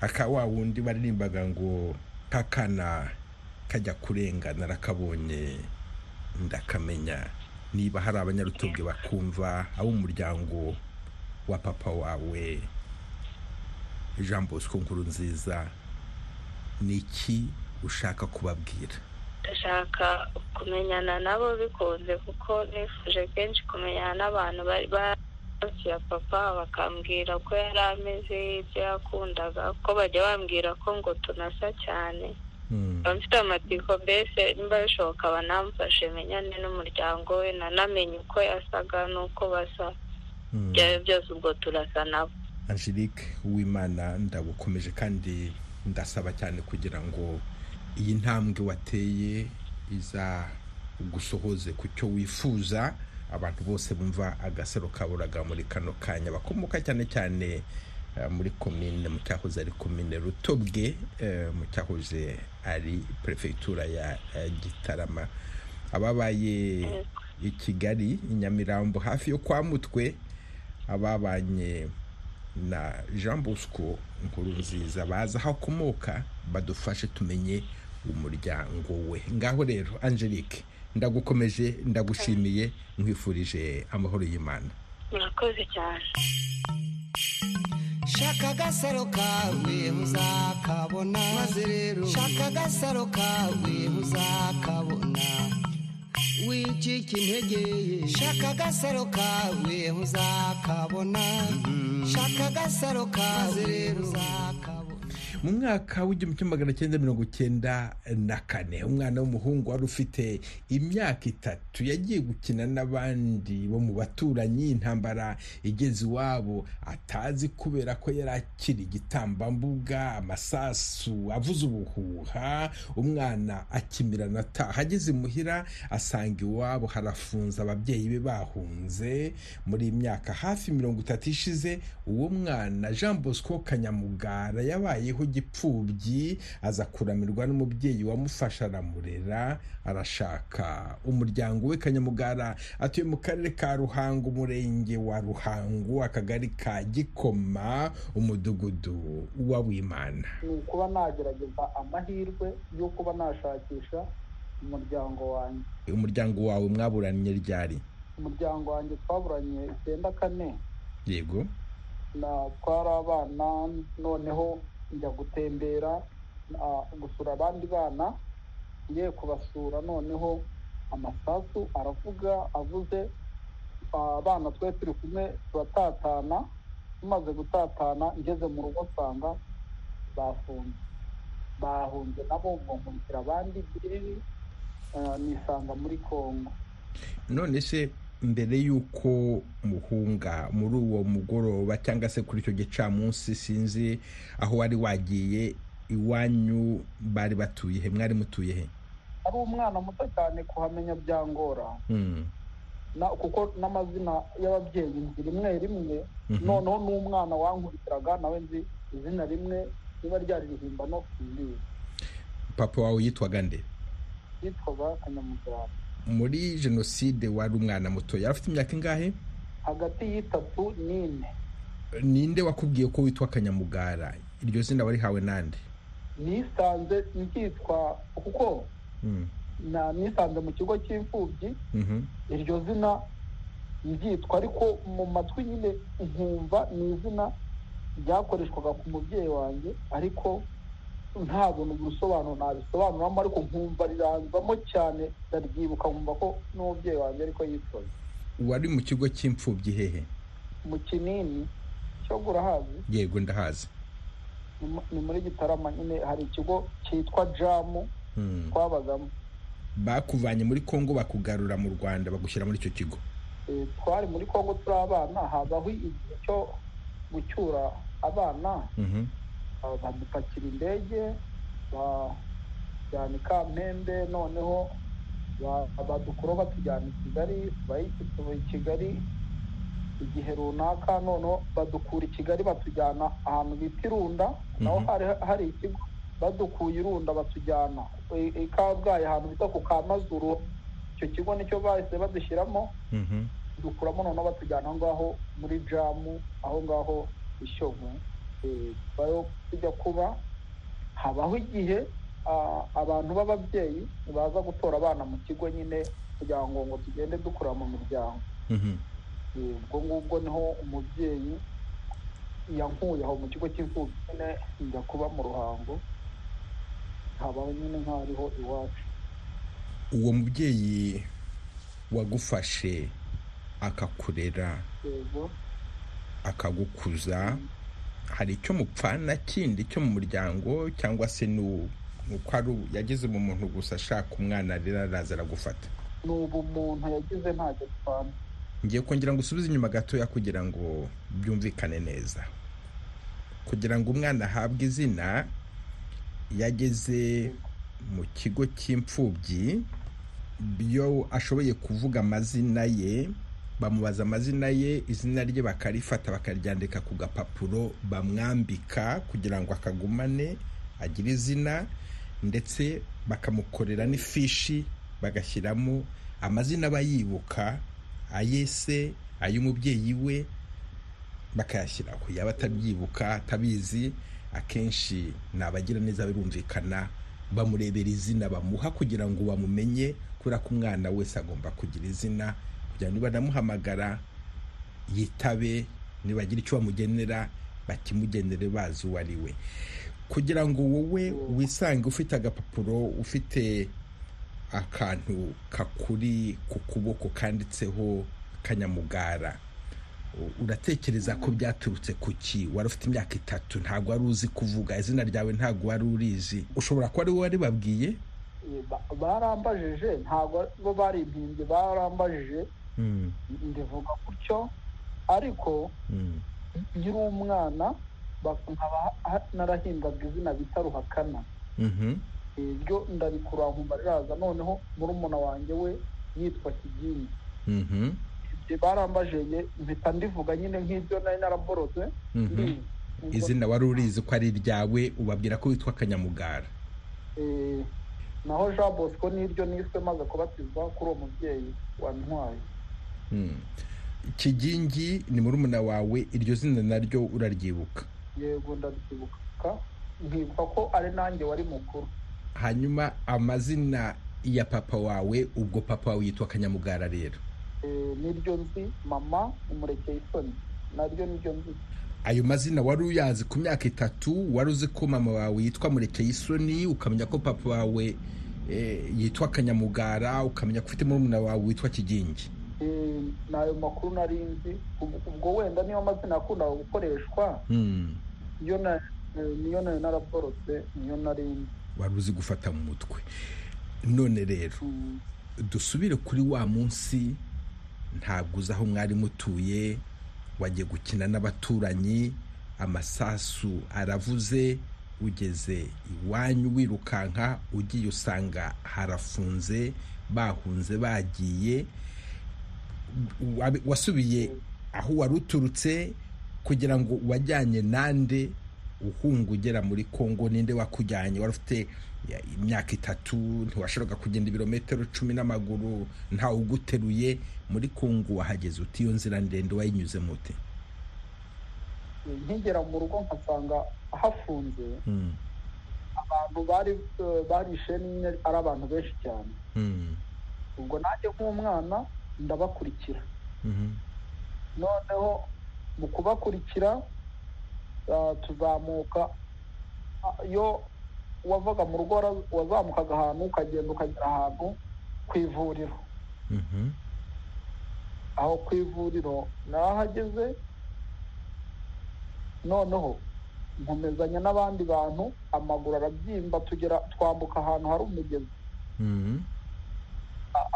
aka wa wundi baririmbaga ngo kakana kajya kurenga narakabonye ndakamenya. Niba hari abanyarutobwe bakumva abo umuryango wa papa wawe. Jean bosco nkurunziza ni iki ushaka kubabwira? Ndashaka kumenyana nabo bikunze kuko nifuje kenshi kumenyana n'abantu bari hafi ya papa bakambwira uko yari ameze ibyo yakundaga ko bajya bambwira ko ngo tunasa cyane. Mfite amatsiko mbese nimba bishoboka banamfashe menyane n'umuryango we nanamenye uko yasaga n'uko basa. Ibyo byose ubwo turasa nabo. Angelique uwimana ndabukomeje kandi ndasaba cyane kugira ngo iyi ntambwe wateye iza gusohoze ku cyo wifuza abantu bose bumva agasaro kaburaga muri kano kanya. Bakomoka cyane cyane muri komine mu cyahoze ari komine rutobwe mu cyahoze ari perefegitura ya gitarama. Ababaye i kigali i nyamirambo hafi yo kwa mutwe ababanye na jean bosco nkurunziza baza aho akomoka badufashe tumenye umuryango we. Ngaho rero angelique ndagukomeje ndagushimiye nkwifurije amahoro y'imana. Murakoze cyane. Shaka agasaro kawe uzakabona maze rero. Shaka agasaro kawe uzakabona wicika intege shaka agasaro kawe uzakabona shaka agasaro kawe rero. uzakabona mu mwaka w'igihumbi kimwe magana cyenda mirongo cyenda na kane umwana w'umuhungu wari ufite imyaka itatu yagiye gukina n'abandi bo mu baturanyi intambara igeze iwabo. Atazi kubera ko yari akiri igitambambuga amasasu avuze ubuhuha umwana akimirana ataha. Ageze imuhira asanga iwabo harafunze ababyeyi be bahunze. Muri iyi myaka hafi mirongo itatu ishize uwo mwana jean bosco kanyamugara yabayeho gipfubyi aza kuramirwa n'umubyeyi wamufasha aramurera arashaka umuryango we kanyamugara. Atuye mu karere ka ruhango umurenge wa ruhango akagari ka gikoma umudugudu wa wimana. Ni ukuba nagerageza amahirwe yo kuba nashakisha umuryango wanjye. Umuryango wawe mwaburanye ryari? Umuryango wanjye twaburanye icyenda kane. Yego. Twari abana noneho njya gutembera gusura abandi bana ngiye kubasura. Noneho amasasu aravuga avuze abana twe turi kumwe turatatana tumaze gutatana ngeze mu rugo nsanga bafunze. Bahunze nabo bumvira abandi biriri nisanga muri congo none se mbere y'uko muhunga muri uwo mugoroba cyangwa se kuri icyo gicamunsi sinzi aho wari wagiye iwanyu bari batuye he? Mwari mutuye he? Ari umwana muto cyane kuhamenya byangora. Kuko n'amazina y'ababyeyi nzi rimwe rimwe noneho n'umwana wankurikiraga nawe nzi izina rimwe riba ryari rihimbano simbizi papa wawe yitwaga nde? Yitwaga kanyamugara muri jenoside wari umwana muto. Yari afite imyaka ingahe? Hagati y'itatu n'ine. Ninde wakubwiye ko witwa kanyamugara? Iryo zina warihawe nande? Nisanze nkitwa kuko nisanze mu kigo cy'imfubyi. Iryo zina ryitwa ariko mu matwi nyine nkumva ni izina ryakoreshwaga ku mubyeyi wanjye ariko ntabona ubusobanuro nabisobanuramo ariko nkumva riranzamo cyane ndaryibuka nkumva ko n'umubyeyi wanjye ariko yitwaye wari mu kigo cy'imfubyi hehe? Mu kinini cyo gurahazi. Yego ndahazi. Ni muri gitarama nyine hari ikigo cyitwa jamu twabagamo. Bakuvanye muri congo bakugarura mu rwanda bagushyira muri icyo kigo. Twari muri congo turi abana habaho igihe cyo gucyura abana. Badupakira indege bajyana i kampembe noneho badukura batujyana i kigali tuba i kigali. Igihe runaka noneho badukura i kigali batujyana ahantu bita irunda naho hari ikigo badukuye irunda batujyana i kabgayi ahantu bita ku kamazuru. Icyo kigo ni cyo bahise badushyiramo. Dukuramo noneho batujyana aho ngaho muri jamu aho ngaho ishovu tujya kuba habaho igihe abantu b'ababyeyi baza gutora abana mu kigo nyine kugira ngo ngo tugende dukura mu miryango. Ubwo ngubwo ni ho umubyeyi yankuye aho mu kigo cy'imfubyi nyine njya kuba mu ruhango habaho nyine nk'aho ariho iwacu. Uwo mubyeyi wagufashe akakurera akagukuza hari icyo mupfana kindi cyo mu muryango cyangwa se ni uko ari yageze mu muntu gusa ashaka umwana arera araza aragufata. Ni ubumuntu yagize ntacyo dupfana ngiye kongera ngo usubize inyuma gatoya kugira ngo byumvikane neza. Kugira ngo umwana ahabwe izina yageze mu kigo cy'imfubyi iyo ashoboye kuvuga amazina ye bamubaza amazina ye izina rye bakarifata bakaryandika ku gapapuro bamwambika kugira ngo akagumane agire izina ndetse bakamukorera n'ifishi bagashyiramo amazina aba yibuka ayese ay'umubyeyi we bakayashyiraho yaba atabyibuka atabizi akenshi ni abagira neza birumvikana bamurebera izina bamuha kugira ngo bamumenye kubera ko umwana wese agomba kugira izina banamuhamagara yitabe nibagira icyo bamugenera bakimugenere bazi uwo ari we. Kugira ngo wowe wisange ufite agapapuro ufite akantu kakuri ku kuboko kanditseho kanyamugara uratekereza ko byaturutse ku ki? Wari ufite imyaka itatu ntabwo wari uzi kuvuga izina ryawe ntabwo wari urizi. Ushobora kuba ari wowe waribabwiye? Barambajije ntabwo bo baribyimbye barambajije. Ndivuga gutyo ariko nkiri umwana nkaba narahingaga izina bita ruhakana. Iryo ndarikura nkumva riraza noneho murumuna wanjye we yitwa kigingi barambajije mpita ndivuga nyine nk'ibyo nari naraborotse izina wari urizi ko ari iryawe ubabwira ko witwa kanyamugara. Naho jean bosco n'iryo niswe maze kubatizwa kuri uwo mubyeyi wantwaye kigingi ni murumuna wawe iryo zina naryo uraryibuka. Yego ndaryibuka nkibuka ko ari nanjye wari mukuru. Hanyuma amazina ya papa wawe ubwo papa wawe yitwa kanyamugara rero. Niryo nzi mama umurekeye isoni. Naryo niryo nzi. Ayo mazina wari uyazi ku myaka itatu wari uzi ko mama wawe yitwa murekeye isoni ukamenya ko papa wawe yitwa kanyamugara ukamenya ko ufite murumuna wawe witwa kigingi. Ni ayo makuru nari nzi ubwo wenda niyo mazina yakundaga gukoreshwa niyo nari naraborotse niyo nari nzi wari uzi gufata mu mutwe. None rero dusubire kuri wa munsi ntabwo uzi aho mwari mutuye wagiye gukina n'abaturanyi amasasu aravuze ugeze iwanyu wirukanka ugiye usanga harafunze bahunze bagiye wasubiye aho wari uturutse kugira ngo wajyanye nande uhunga ugera muri congo ninde wakujyanye? Wari ufite imyaka itatu ntiwashoboraga kugenda ibirometero cumi n'amaguru ntawe uguteruye muri congo wahageze uti iyo nzira ndende wayinyuze muti nkigera mu rugo nkasanga hafunze. Abantu bari barishe nyine ari abantu benshi cyane. Ubwo nanjye nk'umwana ndabakurikira. Noneho mu kubakurikira tuzamuka iyo wavaga mu rugo wazamukaga ahantu ukagenda ukagera ahantu ku ivuriro. Aho ku ivuriro narahageze noneho nkomezanya n'abandi bantu amaguru arabyimba tugera twambuka ahantu hari umugezi.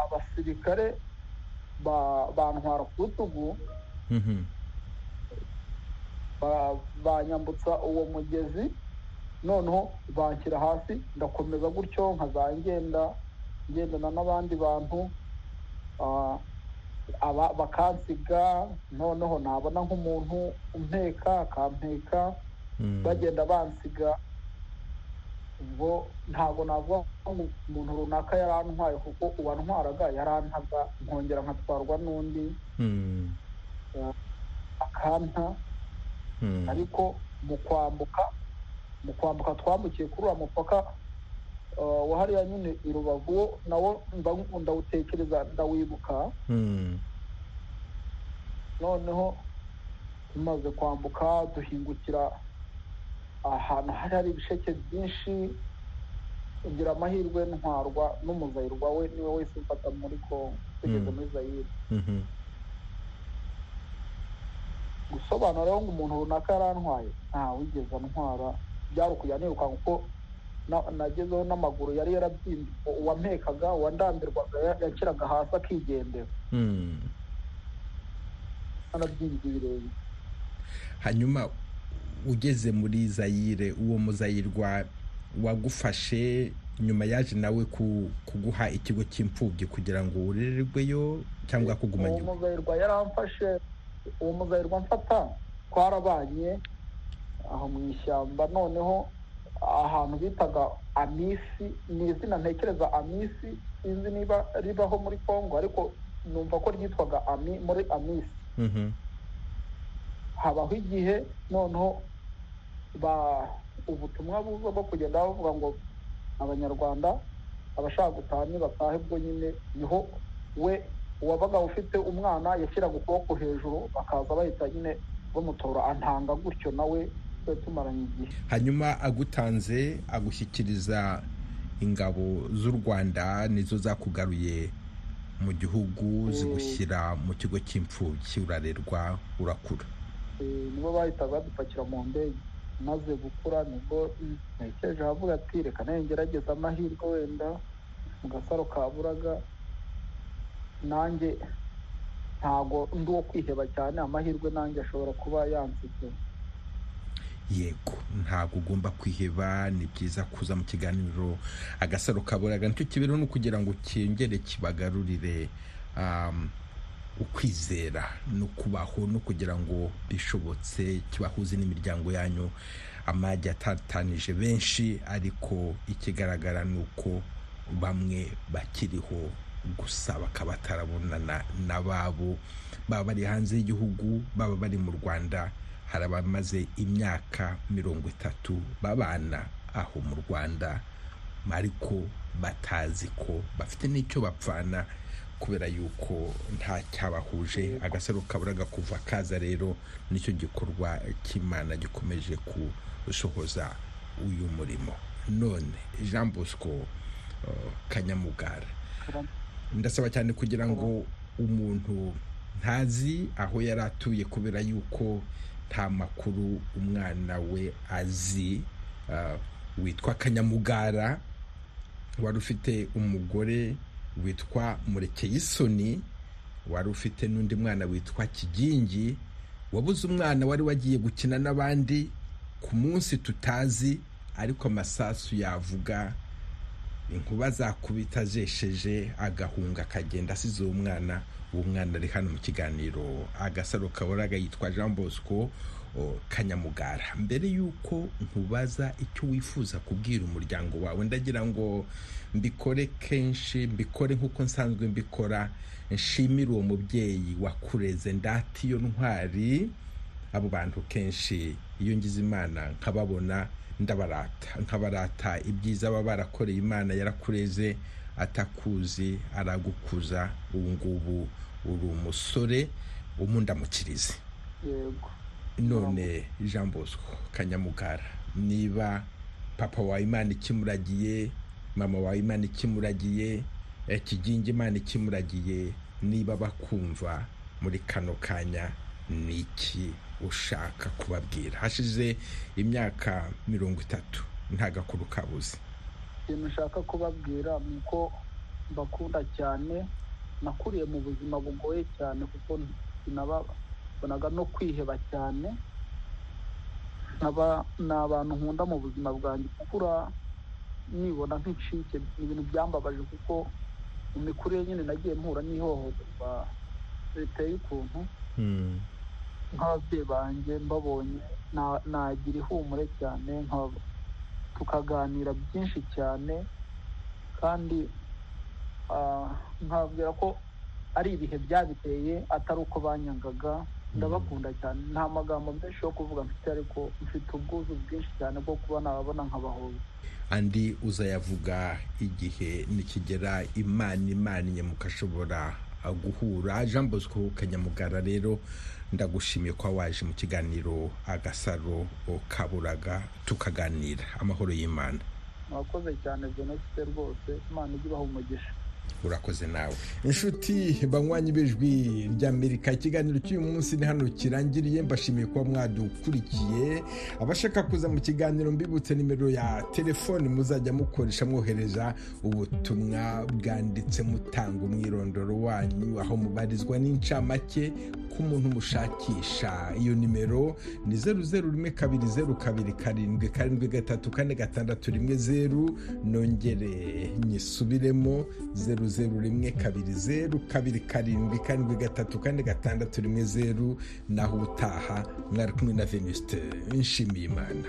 Abasirikare bantwara ku rutugu banyambutsa uwo mugezi. Noneho banshyira hasi ndakomeza gutyo nkaza ngenda ngendana n'abandi bantu bakansiga noneho nabona nk'umuntu umpeka akampeka bagenda bansiga. Ubwo ntabwo navuga ngo umuntu runaka yarantwaye kuko uwantwaraga yarantaga nkongera nkatwarwa n'undi. Akanta ariko mu kwambuka mu kwambuka twambukiye kuri uriya mupaka wa hariya nyine i rubavu nawo ndawutekereza ndawibuka. Noneho tumaze kwambuka duhingukira ahantu hari hari ibisheke byinshi ugira amahirwe ntwarwa n'umuzayirwa we ni we wese umfata muri kongo tugeze muri zayire. Gusobanura rero ngo umuntu runaka yarantwaye nta wigeze antwara. Byari ukujya kuko nagezeho n'amaguru yari yarabyimbye. Uwampekaga uwandambirwaga yakiraga hasi akigendera. Anabyimbye ibirenge. Hanyuma ugeze muri zayire uwo muzayirwa wagufashe nyuma yaje nawe kuguha ikigo cy'imfubyi kugira ngo urererweyo cyangwa kuguma uwo muzayirwa yaramfashe uwo muzayirwa mfata twarabanye aho mu ishyamba noneho ahantu bitaga amisi ni izina ntekereza amisi sinzi niba ribaho muri congo ariko numva ko ryitwaga ami muri amisi. Habaho igihe noneho ubutumwa buza bwo kugenda bavuga ngo abanyarwanda abashaka gutaha nibatahe bwo nyine ni ho we uwabaga ufite umwana yashyiraga ukuboko hejuru bakaza bahita nyine bamutora. Antanga gutyo nawe tumaranye igihe. Hanyuma agutanze agushyikiriza ingabo z'u rwanda nizo zakugaruye mu gihugu zigushyira mu kigo cy'imfubyi urarerwa urakura. Nibo bahitaga badupakira mu ndege. Maze gukura ni bwo ntekereje ahavuga ati reka nawe ngerageza amahirwe wenda mu gasaro ka buraga. Nanjye ntabwo ndi uwo kwiheba cyane amahirwe nanjye ashobora kuba yansize. Yego ntabwo ugomba kwiheba ni byiza kuza mu kiganiro. Agasaro kaburaga ni cyo kibero ni ukugira ngo cyongere kibagarurire. Ukwizera no kubaho no kugira ngo bishobotse kibahuze n'imiryango yanyu. Amajya atatanije benshi ariko ikigaragara ni uko bamwe bakiriho gusa bakaba batarabonana n'ababo baba bari hanze y'igihugu baba bari mu rwanda. Hari abamaze imyaka mirongo itatu babana aho mu rwanda. Ariko batazi ko bafite n'icyo bapfana. Kubera yuko nta cyabahuje agasaro kaburaga kuva kaza rero ni cyo gikorwa cy'imana gikomeje gusohoza uyu murimo. None jean bosco kanyamugara. Ndasaba cyane kugira ngo umuntu ntazi aho yari atuye kubera yuko nta makuru umwana we azi witwa kanyamugara. Wari ufite umugore witwa murekeyisoni wari ufite n'undi mwana witwa kigingi wabuze umwana wari wagiye gukina n'abandi ku munsi tutazi ariko amasasu yavuga inkuba zakubita zesheje agahunga akagenda asize uwo mwana uwo mwana ari hano mu kiganiro agasaro kaboraga yitwa jean bosco kanyamugara. Mbere y'uko nkubaza icyo wifuza kubwira umuryango wawe ndagira ngo mbikore kenshi mbikore nk'uko nsanzwe mbikora. Nshimire uwo mubyeyi wakureze ndati iyo ntwari abo bantu kenshi. Iyo ngize imana nkababona ndabarata. Nkabarata ibyiza baba barakoreye imana yarakureze atakuzi aragukuza. Ubu ngubu uri umusore umundamukirize yego. None jean bosco kanyamugara. Niba papa wawe imana ikimuragiye mama wawe imana ikimuragiye kigingi imana ikimuragiye niba bakumva muri kano kanya ni iki ushaka kubabwira? Hashize imyaka mirongo itatu nta gakuru kabuze. Ikintu ushaka kubabwira ni uko mbakunda cyane nakuriye mu buzima bugoye cyane kuko sinababonaga no kwiheba cyane. Nkaba ni abantu nkunda mu buzima bwanjye gukura nibona nk'incike ni ibintu byambabaje kuko mu mikurire nyine nagiye mpura n'ihohoterwa riteye ukuntu. Nk'ababyeyi banjye mbabonye nagira ihumure cyane tukaganira byinshi cyane kandi nkabwira ko ari ibihe byabiteye atari uko banyangaga. Ndabakunda cyane. Nta magambo menshi yo kuvuga mfite ariko mfite ubwuzu bwinshi cyane bwo kuba nababona nkabahoza andi uzayavuga igihe nikigera imana imaniye mukashobora guhura. Jean bosco kanyamugara rero ndagushimiye ko waje mu kiganiro agasaro kaburaga tukaganira. Amahoro y'imana. Murakoze cyane jenoside rwose. Imana ijya ibaha umugisha. Urakoze nawe. Inshuti banywanyi b'ijwi ry'amerika ikiganiro cy'uyu munsi ni hano kirangiriye. Mbashimiye kuba mwadukurikiye. Abashaka kuza mu kiganiro mbibutse nimero ya telefoni muzajya mukoresha mwohereza ubutumwa bwanditse mutanga umwirondoro wanyu. Aho mubarizwa n'incamake k'umuntu mushakisha. Iyo nimero ni zeru zeru rimwe kabiri zeru kabiri karindwi karindwi gatatu kane gatandatu rimwe zeru. Nongere nyisubiremo zeru zeru rimwe kabiri zeru kabiri karindwi karindwi gatatu kane gatandatu rimwe zeru naho ubutaha mwari kumwe na venuste nshimiye imana